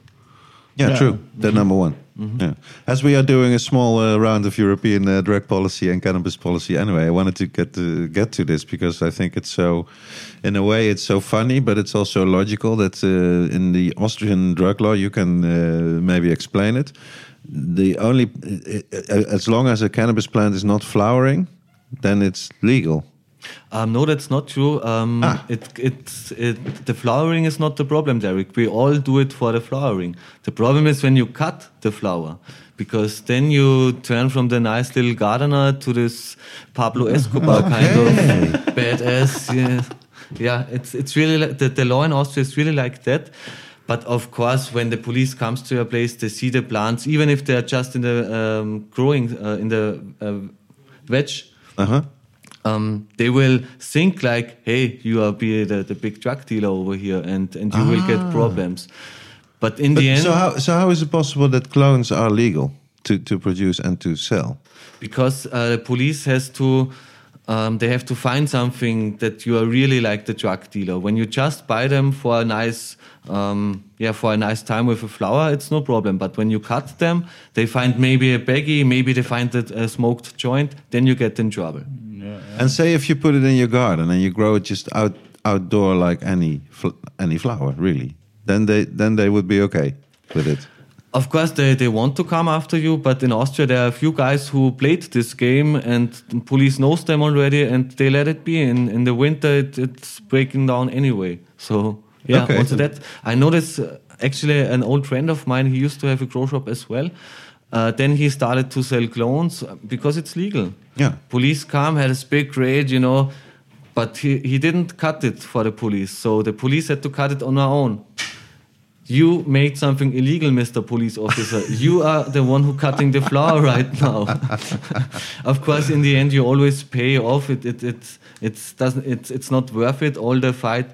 S1: Yeah,
S4: Yeah.
S1: true. They're number one. Yeah. As we are doing a small uh, round of European uh, drug policy and cannabis policy, anyway, I wanted to get to get to this because I think it's so, in a way, it's so funny, but it's also logical that uh, in the Austrian drug law you can uh, maybe explain it. The only, as long as a cannabis plant is not flowering, then it's legal.
S3: Um, no, that's not true. Um,
S1: Ah.
S3: it, it's, it, the flowering is not the problem, Derek. We all do it for the flowering. The problem is when you cut the flower, because then you turn from the nice little gardener to this Pablo Escobar kind of badass. Yeah, yeah it's, it's really like, the, the law in Austria is really like that. But of course, when the police comes to your place, they see the plants, even if they're just in the um, growing uh, in the uh, veg
S1: Uh huh.
S3: um, they will think like, hey, you are be the, the big drug dealer over here, and, and you will get problems. But in
S1: But
S3: the end,
S1: so how so how is it possible that clones are legal to, to produce and to sell?
S3: because uh, the police has to, um, they have to find something that you are really like the drug dealer. When you just buy them for a nice, um, yeah, for a nice time with a flower, it's no problem. But when you cut them, they find maybe a baggie, maybe they find a, a smoked joint, then you get in trouble.
S1: And say if you put it in your garden and you grow it just out outdoor like any fl- any flower, really, then they then they would be okay with it.
S3: Of course, they, they want to come after you, but in Austria there are a few guys who played this game, and the police knows them already, and they let it be. In in the winter, it, it's breaking down anyway. So yeah,
S1: Okay.
S3: also that I noticed. Uh, actually, an old friend of mine, he used to have a grow shop as well. Uh, then he started to sell clones uh, because it's legal.
S1: Yeah.
S3: Police come, had a big raid, you know, but he, he didn't cut it for the police. So the police had to cut it on their own. You made something illegal, Mr. Police Officer. you are the one who cutting the flower right now. of course, in the end, you always pay off. It, it, it, it's, doesn't, it's, it's not worth it, all the fight.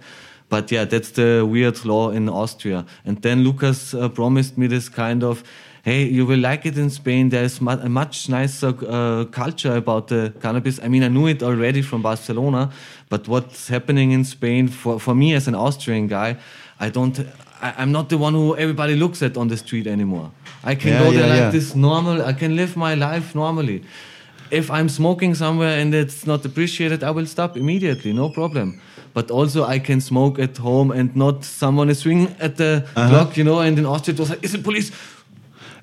S3: But yeah, that's the weird law in Austria. And then Lucas uh, promised me this kind of, hey, you will like it in Spain. There's a much nicer uh, culture about the cannabis. I mean, I knew it already from Barcelona, but what's happening in Spain for, for me as an Austrian guy, I don't, I, I'm not the one who everybody looks at on the street anymore. I can
S1: Yeah,
S3: go there
S1: yeah,
S3: like
S1: yeah.
S3: this normal, I can live my life normally. If I'm smoking somewhere and it's not appreciated, I will stop immediately, no problem. But also, I can smoke at home and not someone is swinging at the
S1: Uh-huh.
S3: clock, you know. And in Austria, it was like, "Is it police?"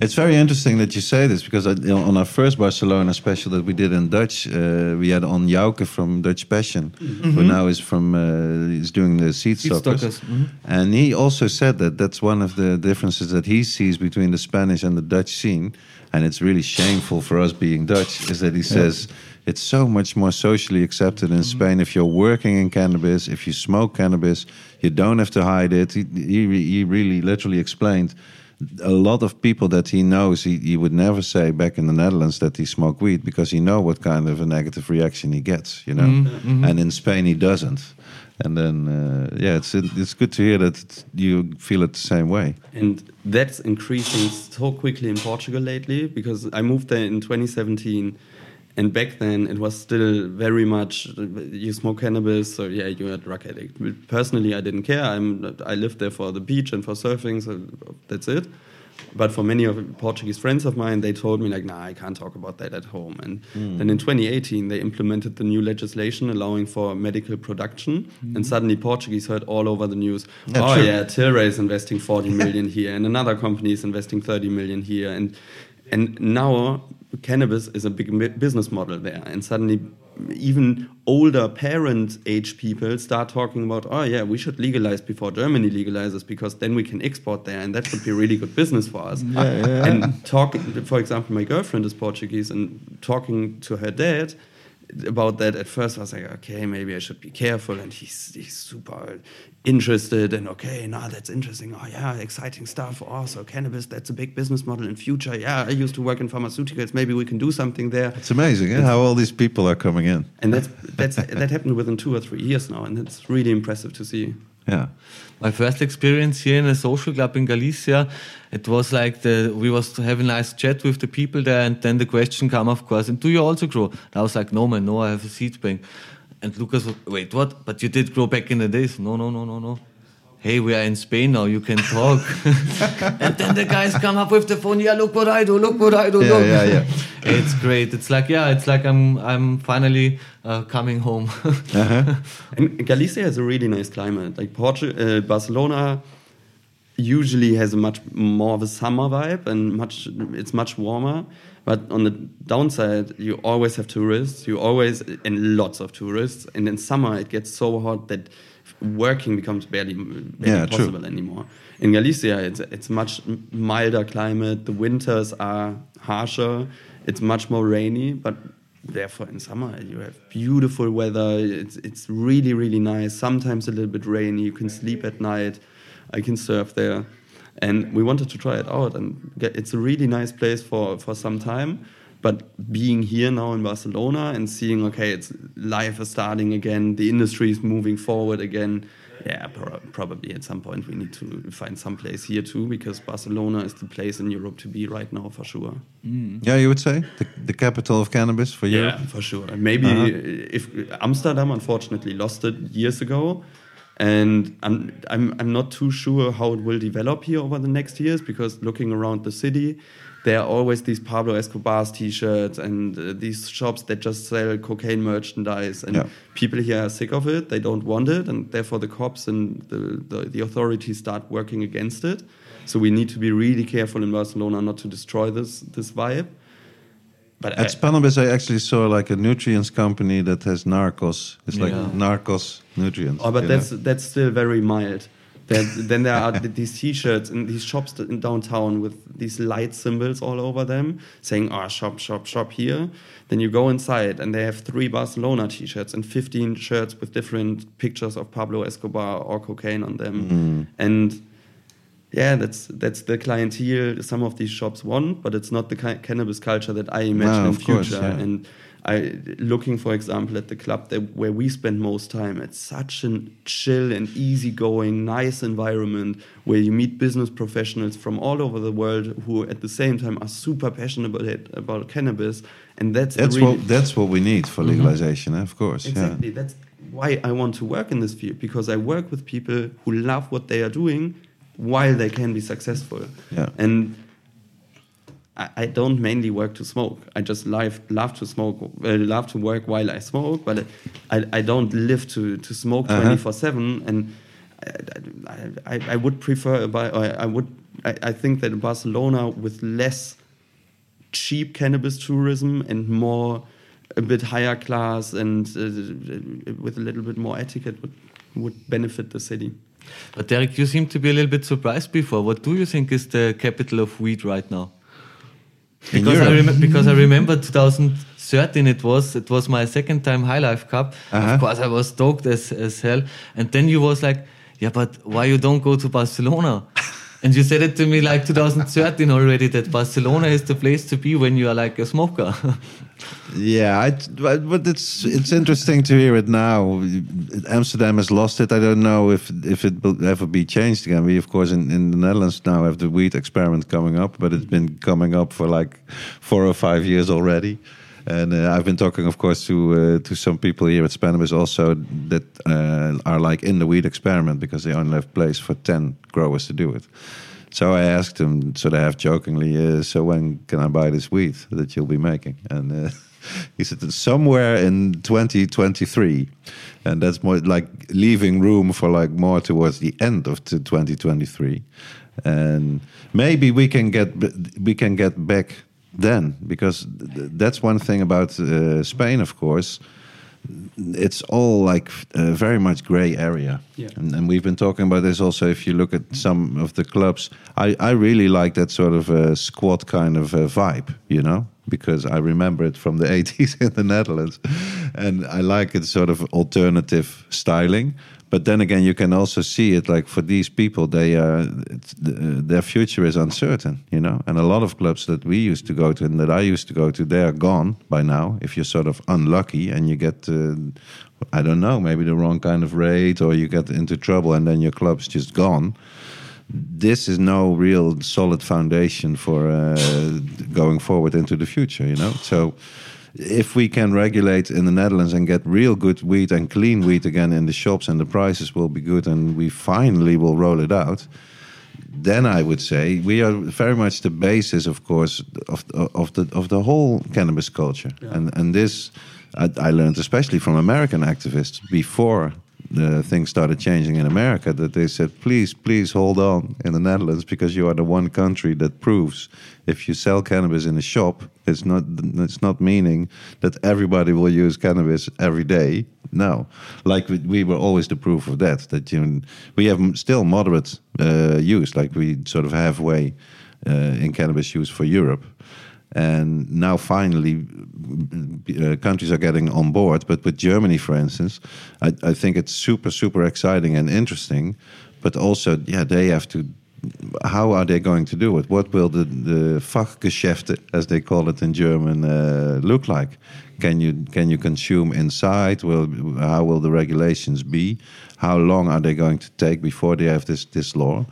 S1: It's very interesting that you say this because I, on our first Barcelona special that we did in Dutch, uh, we had on Jouke from Dutch Passion, who now is from uh, he's doing the seed
S3: Seed
S1: stockers,
S3: stockers, mhm.
S1: and he also said that that's one of the differences that he sees between the Spanish and the Dutch scene, and it's really shameful for us being Dutch is that he says. It's so much more socially accepted in Spain. If you're working in cannabis, if you smoke cannabis, you don't have to hide it. He, he, he really literally explained a lot of people that he knows he, he would never say back in the Netherlands that he smoked weed because he know what kind of a negative reaction he gets, you know.
S3: Mm-hmm.
S1: And in Spain he doesn't. And then uh, yeah, it's it's good to hear that you feel it the same way.
S2: And that's increasing so quickly in Portugal lately because I moved there in 2017 And back then, it was still very much you smoke cannabis, so yeah, you're a drug addict. Personally, I didn't care. I'm I lived there for the beach and for surfing, so that's it. But for many of Portuguese friends of mine, they told me like, "Nah, I can't talk about that at home." And hmm. then in 2018, they implemented the new legislation allowing for medical production, hmm. and suddenly Portuguese heard all over the news. Oh
S1: true.
S2: yeah, Tilray is investing 40 million here, and another company is investing 30 million here, and and now cannabis is a big business model there, and suddenly even older parent age people start talking about, oh yeah, we should legalize before Germany legalizes because then we can export there, and that would be really good business for us. And talking, for example, my girlfriend is Portuguese, and talking to her dad about that at first I was like, okay, maybe I should be careful. And he's, he's super interested and okay, now that's interesting. Oh yeah, exciting stuff. Oh, so cannabis, that's a big business model in future. Yeah, I used to work in pharmaceuticals. Maybe we can do something there.
S1: It's amazing how all these people are coming in.
S2: And that's that's that happened within two or three years now, and it's really impressive to see.
S1: Yeah.
S3: My first experience here in a social club in Galicia, it was like the we was having a nice chat with the people there, and then the question come, of course, and do you also grow? And I was like, no man, no, I have a seed bank. And Lucas was, wait, what? But you did grow back in the days? No, no, no, no, no. Hey, we are in Spain now. You can talk. and then the guys come up with the phone. Yeah, look what I do. Look what I do.
S1: Yeah,
S3: look.
S1: yeah, yeah.
S3: it's great. It's like yeah, it's like I'm I'm finally uh, coming home.
S2: And Galicia has a really nice climate. Like Portu- uh, Barcelona usually has a much more of a summer vibe and much it's much warmer. But on the downside, you always have tourists. You always and lots of tourists. And in summer, it gets so hot that working becomes barely, barely
S1: Yeah, true.
S2: possible anymore. In Galicia, it's it's much milder climate. The winters are harsher. It's much more rainy, but therefore in summer you have beautiful weather. It's it's really really nice. Sometimes a little bit rainy. You can sleep at night. I can surf there, and we wanted to try it out. And get, it's a really nice place for for some time. But being here now in Barcelona and seeing, okay, it's life is starting again, the industry is moving forward again. Yeah, pro- probably at some point we need to find some place here too, because Barcelona is the place in Europe to be right now for sure.
S1: Yeah, you would say the, the capital of cannabis for Europe.
S2: Yeah, for sure. Maybe
S1: Uh-huh.
S2: if Amsterdam unfortunately lost it years ago, and I'm, I'm I'm not too sure how it will develop here over the next years because looking around the city, there are always these Pablo Escobar's T-shirts and uh, these shops that just sell cocaine merchandise, and
S1: Yeah.
S2: people here are sick of it. They don't want it, and therefore the cops and the, the the authorities start working against it. So we need to be really careful in Barcelona not to destroy this this vibe. But
S1: At Spannabis, I actually saw like a nutrients company that has Narcos. It's like
S3: Yeah.
S1: Narcos nutrients.
S2: Oh, but that's
S1: know?
S2: that's still very mild. Then, then there are these T-shirts in these shops in downtown with these light symbols all over them, saying "Ah, shop, shop, shop here." Then you go inside, and they have three Barcelona T-shirts and fifteen shirts with different pictures of Pablo Escobar or cocaine on them,
S1: Mm.
S2: and yeah, that's that's the clientele some of these shops want, but it's not the ki- cannabis culture that I imagine
S1: No,
S2: in
S1: of course,
S2: future.
S1: yeah.
S2: And I looking, for example, at the club that, where we spend most time. It's such a chill and easygoing, nice environment where you meet business professionals from all over the world who, at the same time, are super passionate about it, about cannabis, and that's
S1: that's
S2: really,
S1: what that's what we need for legalization, eh, of course.
S2: Exactly. That's why I want to work in this field because I work with people who love what they are doing while they can be successful.
S1: Yeah.
S2: And I, I don't mainly work to smoke. I just love love to smoke, uh, love to work while I smoke, but I, I don't live to to smoke
S1: Uh-huh.
S2: twenty four seven. And I, I, I would prefer, I would I, I think that Barcelona with less cheap cannabis tourism and more a bit higher class and uh, with a little bit more etiquette would would benefit the city.
S3: But Derek, you seem to be a little bit surprised before. What do you think is the capital of weed right now? Because I, rem- because I remember 2013 it was it was my second time High Life Cup.
S1: Uh-huh.
S3: Of course I was stoked as, as hell. And then you was like, yeah, but why you don't go to Barcelona? And you said it to me like 2013 already that Barcelona is the place to be when you are like a smoker.
S1: Yeah, I, but it's it's interesting to hear it now. Amsterdam has lost it. I don't know if if it will ever be changed again. We of course in, in the Netherlands now have the weed experiment coming up, but it's been coming up for like four or five years already. And uh, I've been talking, of course, to uh, to some people here at Spannabis also that uh, are like in the weed experiment because they only have place for ten growers to do it. So I asked him, sort of half jokingly, uh, "So when can I buy this weed that you'll be making?" And uh, he said, "Somewhere in 2023." and that's more like leaving room for like more towards the end of 2023 and maybe we can get we can get back then because th- that's one thing about uh, Spain of course. It's all like uh, very much gray area.
S2: Yeah.
S1: and, and we've been talking about this also if you look at some of the clubs. I, I really like that sort of uh, squad kind of uh, vibe you know because I remember it from the 80s in the Netherlands. And I like it sort of alternative styling but then again you can also see it like for these people they uh, their future is uncertain you know and a lot of clubs that we used to go to and that I used to go to they are gone by now if you're sort of unlucky and you get uh, I don't know maybe the wrong kind of rate or you get into trouble and then your club's just gone this is no real solid foundation for uh, going forward into the future, you know. So, if we can regulate in the Netherlands and get real good wheat and clean wheat again in the shops, and the prices will be good, and we finally will roll it out, then I would say we are very much the basis, of course, of of the of the whole cannabis culture, and and this I, I learned especially from American activists before the things started changing in America that they said, please, please hold on in the Netherlands because you are the one country that proves if you sell cannabis in a shop, it's not it's not meaning that everybody will use cannabis every day. No, like we, we were always the proof of that. That you we have still moderate uh, use, like we sort of halfway uh, in cannabis use for Europe. And now finally, uh, countries are getting on board. But with Germany, for instance, I, I think it's super, super exciting and interesting. But also, yeah, they have to. How are they going to do it? What will the the Fachgeschäfte, as they call it in German, uh, look like? Can you can you consume inside? Will how will the regulations be? How long are they going to take before they have this this law?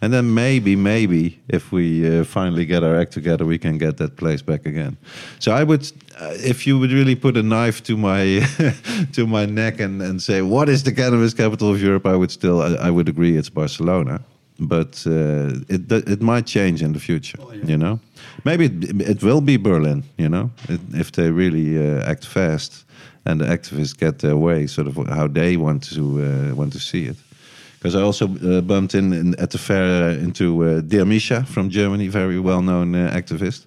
S1: And then maybe, maybe if we uh, finally get our act together, we can get that place back again. So I would, uh, if you would really put a knife to my to my neck and, and say what is the cannabis capital of Europe, I would still, I, I would agree it's Barcelona. But uh, it it might change in the future, you know. Maybe it, it will be Berlin, you know, it, if they really uh, act fast and the activists get their way, sort of how they want to uh, want to see it because I also uh, bumped in, in at the fair uh, into uh, Dear Misha from Germany, very well known uh, activist.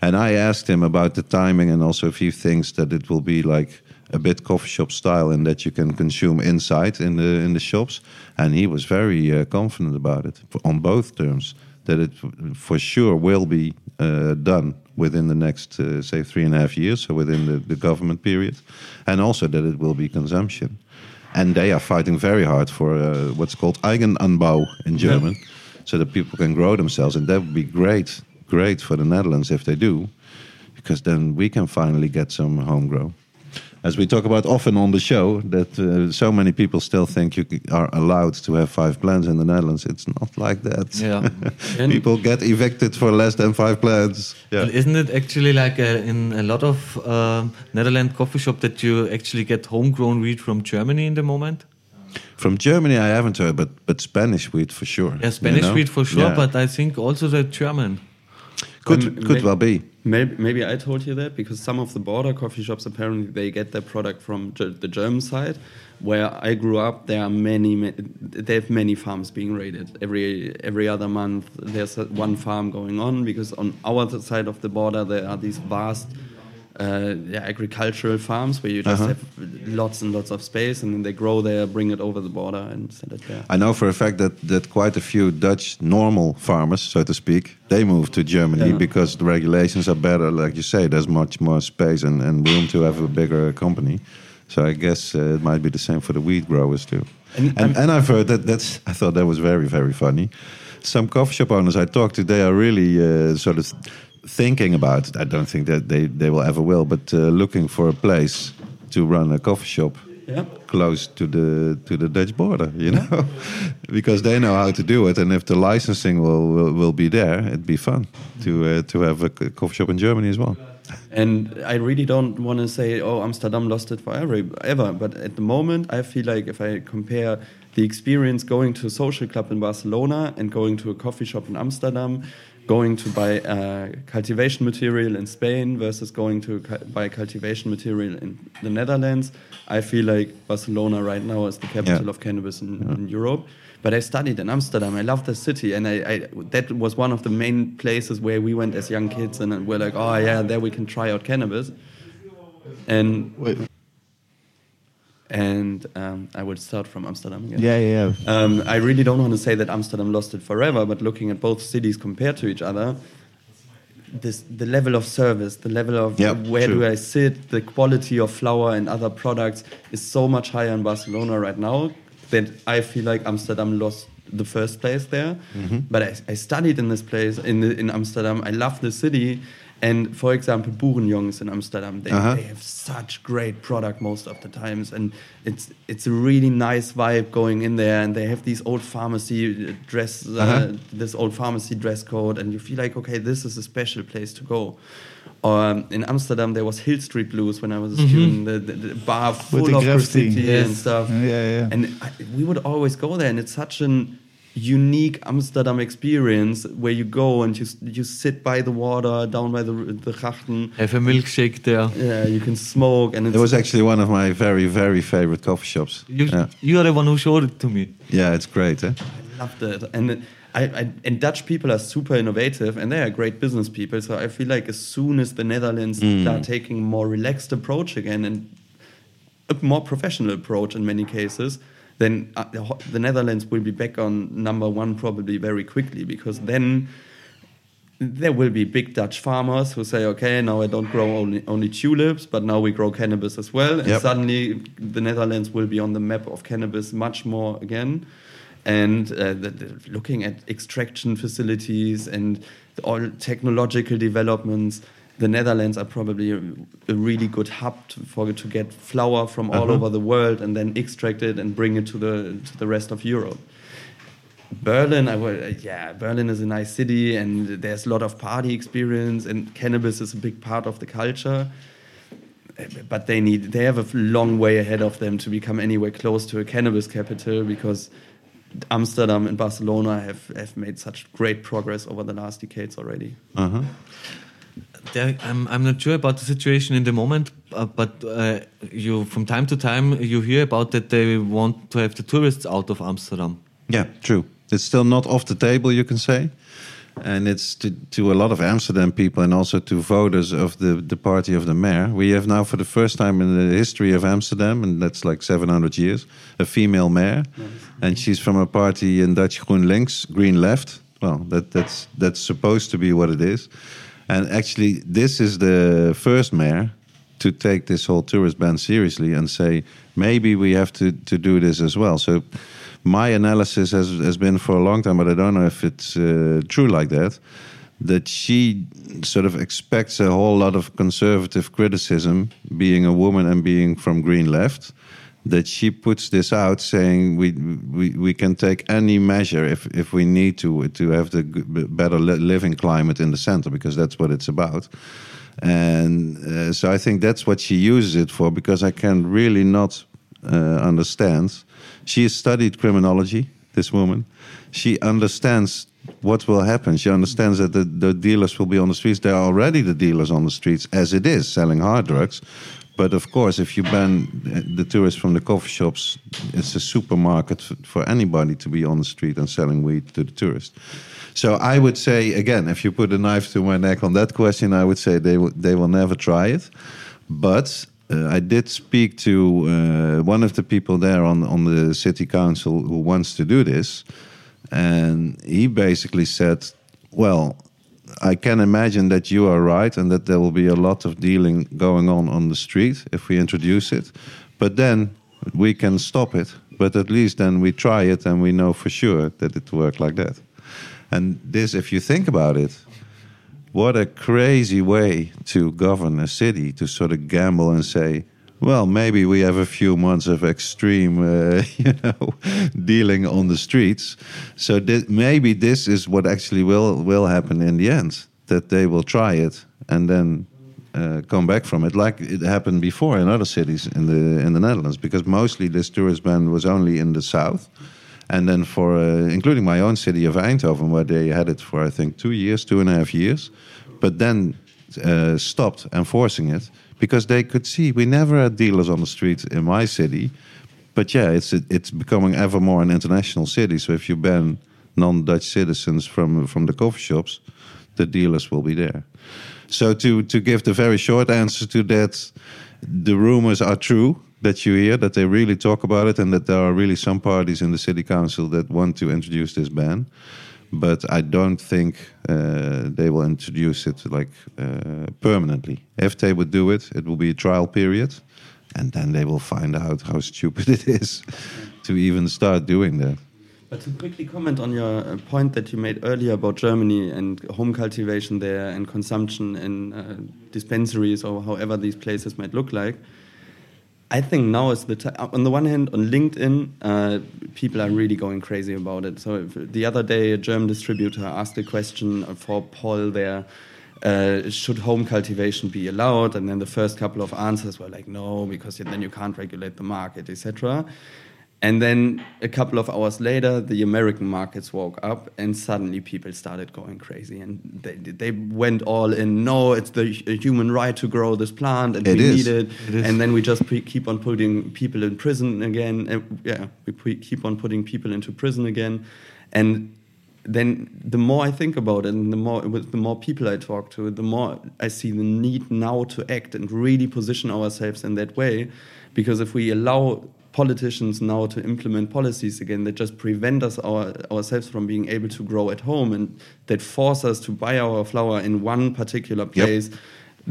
S1: And I asked him about the timing and also a few things that it will be like a bit coffee shop style and that you can consume inside in the in the shops. And he was very uh, confident about it on both terms that it for sure will be uh, done within the next uh, say three and a half years, so within the, the government period, and also that it will be consumption and they are fighting very hard for uh, what's called Eigenanbau in German, so that people can grow themselves, and that would be great, great for the Netherlands if they do, because then we can finally get some homegrown. As we talk about often on the show, that uh, so many people still think you are allowed to have five plants in the Netherlands. It's not like that.
S3: Yeah.
S1: People get evicted for less than five plants. Yeah.
S3: Isn't it actually like uh, in a lot of um Netherlands coffee shop that you actually get homegrown wheat from Germany in the moment?
S1: From Germany, I haven't heard, but but Spanish wheat for sure.
S3: Yeah, Spanish
S1: you know?
S3: wheat for sure,
S1: Yeah.
S3: but I think also the German.
S1: Could
S2: Um,
S1: could
S2: may-
S1: well be.
S2: Maybe, maybe I told you that because some of the border coffee shops apparently they get their product from the German side. Where I grew up, there are many, ma- they have many farms being raided every every other month. There's one farm going on because on our side of the border there are these vast. Uh, yeah, agricultural farms where you just
S1: Uh-huh.
S2: have lots and lots of space, and then they grow there, bring it over the border, and send it there.
S1: I know for a fact that, that quite a few Dutch normal farmers, so to speak, they move to Germany
S2: Yeah.
S1: because the regulations are better. Like you say, there's much more space and, and room to have a bigger company. So I guess uh, it might be the same for the wheat growers too.
S2: And
S1: And, and, I've heard that that's. I thought that was very very funny. Some coffee shop owners I talked to, they are really uh, sort of thinking about. It. I don't think that they they will ever will, but uh, looking for a place to run a coffee shop
S2: Yeah.
S1: close to the to the Dutch border, you know, because they know how to do it, and if the licensing will will, will be there, it'd be fun to uh, to have a coffee shop in Germany as well.
S2: and I really don't want to say, oh, Amsterdam lost it forever, ever. But at the moment, I feel like if I compare the experience going to a social club in Barcelona and going to a coffee shop in Amsterdam, going to buy uh, cultivation material in Spain versus going to cu- buy cultivation material in the Netherlands, I feel like Barcelona right now is the capital
S1: Yeah.
S2: of cannabis in, in Europe. But I studied in Amsterdam. I love the city, and I, I that was one of the main places where we went as young kids, and we're like, oh yeah, there we can try out cannabis. And
S4: Wait.
S2: And um, I would start from Amsterdam again.
S4: Yeah, yeah. yeah.
S2: Um, I really don't want to say that Amsterdam lost it forever, but looking at both cities compared to each other, this the level of service, the level of
S1: Yeah,
S2: where
S1: true.
S2: do I sit, the quality of flower and other products is so much higher in Barcelona right now that I feel like Amsterdam lost the first place there.
S1: Mm-hmm.
S2: But I, I studied in this place in the, in Amsterdam. I love the city. And for example, Boerenjongens in Amsterdam, they,
S1: Uh-huh.
S2: they have such great product most of the times, and it's it's a really nice vibe going in there. And they have these old pharmacy dress, uh,
S1: Uh-huh.
S2: this old pharmacy dress code, and you feel like okay, this is a special place to go. Um, in Amsterdam, there was Hill Street Blues when I was a student, the, the, the bar full
S4: the
S2: of
S4: graffiti.
S2: graffiti and stuff.
S4: Yeah, yeah.
S2: And I, we would always go there, and it's such an unique Amsterdam experience where you go and you you sit by the water down by the the grachten.
S3: Have a milkshake there.
S2: Yeah, you can smoke, and it's
S1: It was actually one of my very, very favorite coffee shops.
S3: You,
S1: yeah.
S3: you are the one who showed it to me.
S1: yeah, it's great. Eh?
S2: I loved it. And it- I, I, and Dutch people are super innovative and they are great business people. So I feel like as soon as the Netherlands start taking a more relaxed approach again and a more professional approach in many cases, then uh, the Netherlands will be back on number one probably very quickly because then there will be big Dutch farmers who say, okay, now I don't grow only, only tulips, but now we grow cannabis as well. And
S1: Yep.
S2: suddenly the Netherlands will be on the map of cannabis much more again. And uh, the, the, looking at extraction facilities and all technological developments, the Netherlands are probably a, a really good hub to, for to get flower from all
S1: Uh-huh.
S2: over the world and then extract it and bring it to the to the rest of Europe. Berlin, I will, yeah, Berlin is a nice city and there's a lot of party experience and cannabis is a big part of the culture. But they need, they have a long way ahead of them to become anywhere close to a cannabis capital because Amsterdam and Barcelona have, have made such great progress over the last decades already.
S1: Uh-huh.
S3: There, I'm, I'm not sure about the situation in the moment, uh, but uh, you from time to time you hear about that they want to have the tourists out of Amsterdam.
S1: Yeah, true. It's still not off the table, you can say. And it's to, to a lot of Amsterdam people and also to voters of the, the party of the mayor. We have now, for the first time in the history of Amsterdam, and that's like 700 years, a female mayor. And she's from a party in Dutch GroenLinks, Green Left. Well, that, that's, that's supposed to be what it is. And actually, this is the first mayor to take this whole tourist ban seriously and say maybe we have to, to do this as well. So my analysis has, has been for a long time, but I don't know if it's uh, true like that, that she sort of expects a whole lot of conservative criticism, being a woman and being from Green Left. That she puts this out, saying we we, we can take any measure if, if we need to to have the better living climate in the center because that's what it's about. And uh, so I think that's what she uses it for because I can really not uh, understand. She studied criminology, this woman. She understands what will happen. She understands that the, the dealers will be on the streets. There are already the dealers on the streets as it is, selling hard drugs. But of course, if you ban the tourists from the coffee shops, it's a supermarket for anybody to be on the street and selling weed to the tourists. So I would say again, if you put a knife to my neck on that question, I would say they will, they will never try it. But uh, I did speak to uh, one of the people there on on the city council who wants to do this, and he basically said, "Well, I can imagine that you are right and that there will be a lot of dealing going on on the street if we introduce it, but then we can stop it. But at least then we try it and we know for sure that it worked like that." And this, if you think about it, what a crazy way to govern a city to sort of gamble and say, well, maybe we have a few months of extreme, uh, you know, dealing on the streets. So thi- maybe this is what actually will will happen in the end. That they will try it, and then uh, come back from it, like it happened before in other cities in the in the Netherlands, because mostly this tourist ban was only in the south, and then for uh, including my own city of Eindhoven, where they had it for I think two years, two and a half years, but then uh, stopped enforcing it because they could see we never had dealers on the street in my city, but yeah, it's it's becoming ever more an international city. So if you ban non-Dutch citizens from from the coffee shops, the dealers will be there. So to to give the very short answer to that, the rumors are true that you hear that they really talk about it and that there are really some parties in the city council that want to introduce this ban. But I don't think uh, they will introduce it like uh, permanently. If they would do it, it will be a trial period, and then they will find out how stupid it is to even start doing that.
S2: But to quickly comment on your uh, point that you made earlier about Germany and home cultivation there and consumption in uh, dispensaries or however these places might look like, I think now is the time. On the one hand, on LinkedIn, uh, people are really going crazy about it. So the other day, a German distributor asked a question for Paul there. Uh, should home cultivation be allowed? And then the first couple of answers were like, no, because then you can't regulate the market, etc. And then a couple of hours later, the American markets woke up, and suddenly people started going crazy, and they they went all in. No, it's the human right to grow this plant, and
S1: It
S2: we
S1: is.
S2: need it.
S3: It.
S2: And then we just keep on putting people in prison again. Uh, yeah, we keep on putting people into prison again, and then the more I think about it, and the more with the more people I talk to, the more I see the need now to act and really position ourselves in that way, because if we allow politicians now to implement policies again that just prevent us our, ourselves from being able to grow at home and that force us to buy our flower in one particular place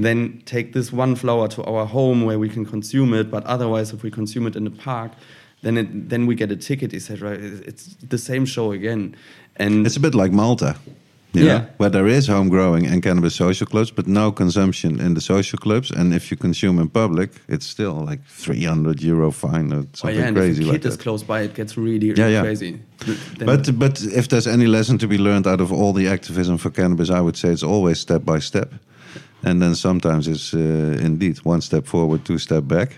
S2: then take this one flower to our home where we can consume it but otherwise if we consume it in the park then it, then we get a ticket etc it's the same show again. And
S1: It's a bit like Malta. You
S2: Yeah.
S1: know, where there is home growing and cannabis social clubs, but no consumption in the social clubs. And if you consume in public, it's still like 300 euro fine or
S2: Oh,
S1: something
S2: yeah, and
S1: crazy
S2: if a kid
S1: like
S2: is
S1: that.
S2: close by, it gets really, really
S1: Yeah, yeah.
S2: crazy. Then-
S1: But but if there's any lesson to be learned out of all the activism for cannabis, I would say it's always step by step, and then sometimes it's uh, indeed one step forward, two step back.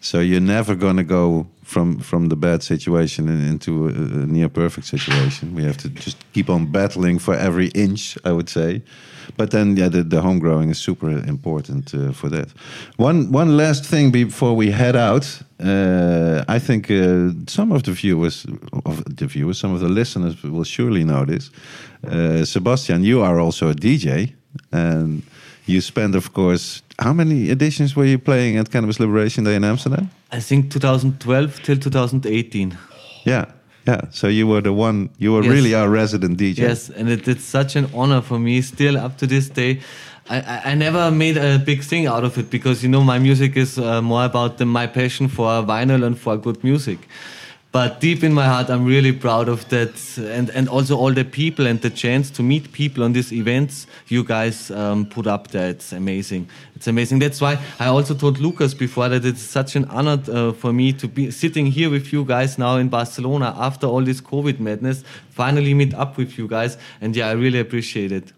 S1: So you're never gonna go from from the bad situation into a, a near perfect situation. We have to just keep on battling for every inch, I would say. But then, yeah, the, the home growing is super important uh, for that. One one last thing before we head out. Uh, I think uh, some of the viewers, of the viewers, some of the listeners will surely know this. Uh, Sebastian, you are also a DJ, and you spend, of course, how many editions were you playing at Cannabis Liberation Day in Amsterdam?
S3: I think 2012 till 2018.
S1: Yeah, yeah. So you were the one. You were
S3: Yes.
S1: really our resident DJ.
S3: Yes, and it, it's such an honor for me. Still up to this day, I, I, never made a big thing out of it because you know my music is uh, more about the, my passion for vinyl and for good music. But deep in my heart, I'm really proud of that, and and also all the people and the chance to meet people on these events you guys um, put up there. It's amazing. It's amazing. That's why I also told Lucas before that it's such an honor uh, for me to be sitting here with you guys now in Barcelona after all this COVID madness. Finally meet up with you guys, and yeah, I really appreciate it.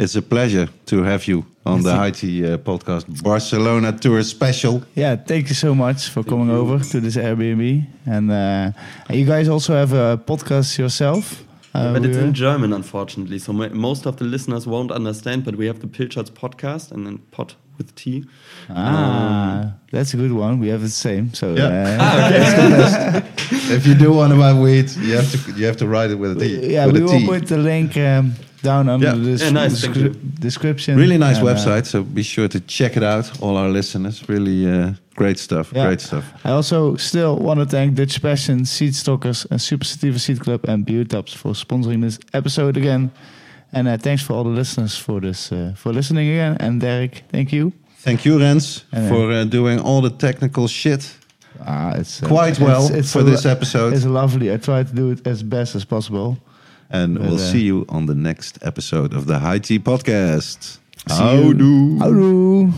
S1: It's a pleasure to have you on the Tea uh, podcast Barcelona tour special.
S4: Yeah, thank you so much for coming over to this Airbnb. And uh, you guys also have a podcast yourself. Uh,
S2: but it's
S4: we-
S2: in German, unfortunately. So mo- most of the listeners won't understand. But we have the Pilchards podcast and then pot with tea.
S4: Ah, that's a good one. We have the same. So
S1: Yeah.
S4: uh,
S1: If you do want to buy weed, you have to you have to write it with a T.
S4: yeah,
S1: with
S4: we
S1: a
S4: will
S1: T.
S4: put the link um, down under
S1: Yeah.
S4: the
S2: Yeah, nice, thank
S4: description.
S1: Really nice
S4: And, uh,
S1: website, so be sure to check it out. All our listeners, really uh, great stuff.
S4: Yeah.
S1: Great stuff.
S4: I also still want to thank Dutch Passion, Seed Stockers, and Super Sativa Seed Club and Biotabs for sponsoring this episode again. And uh, thanks for all the listeners for this uh, for listening again. And Derek, thank you.
S1: Thank you, Rens,
S4: And, uh,
S1: for uh, doing all the technical shit
S4: Ah, it's uh,
S1: quite well
S4: it's- it's
S1: for this episode.
S4: It's lovely. I try to do it as best as possible.
S1: And
S4: But,
S1: we'll
S4: uh,
S1: see you on the next episode of the High Tea Podcast.
S4: See you.
S1: Houdoe.
S4: Houdoe.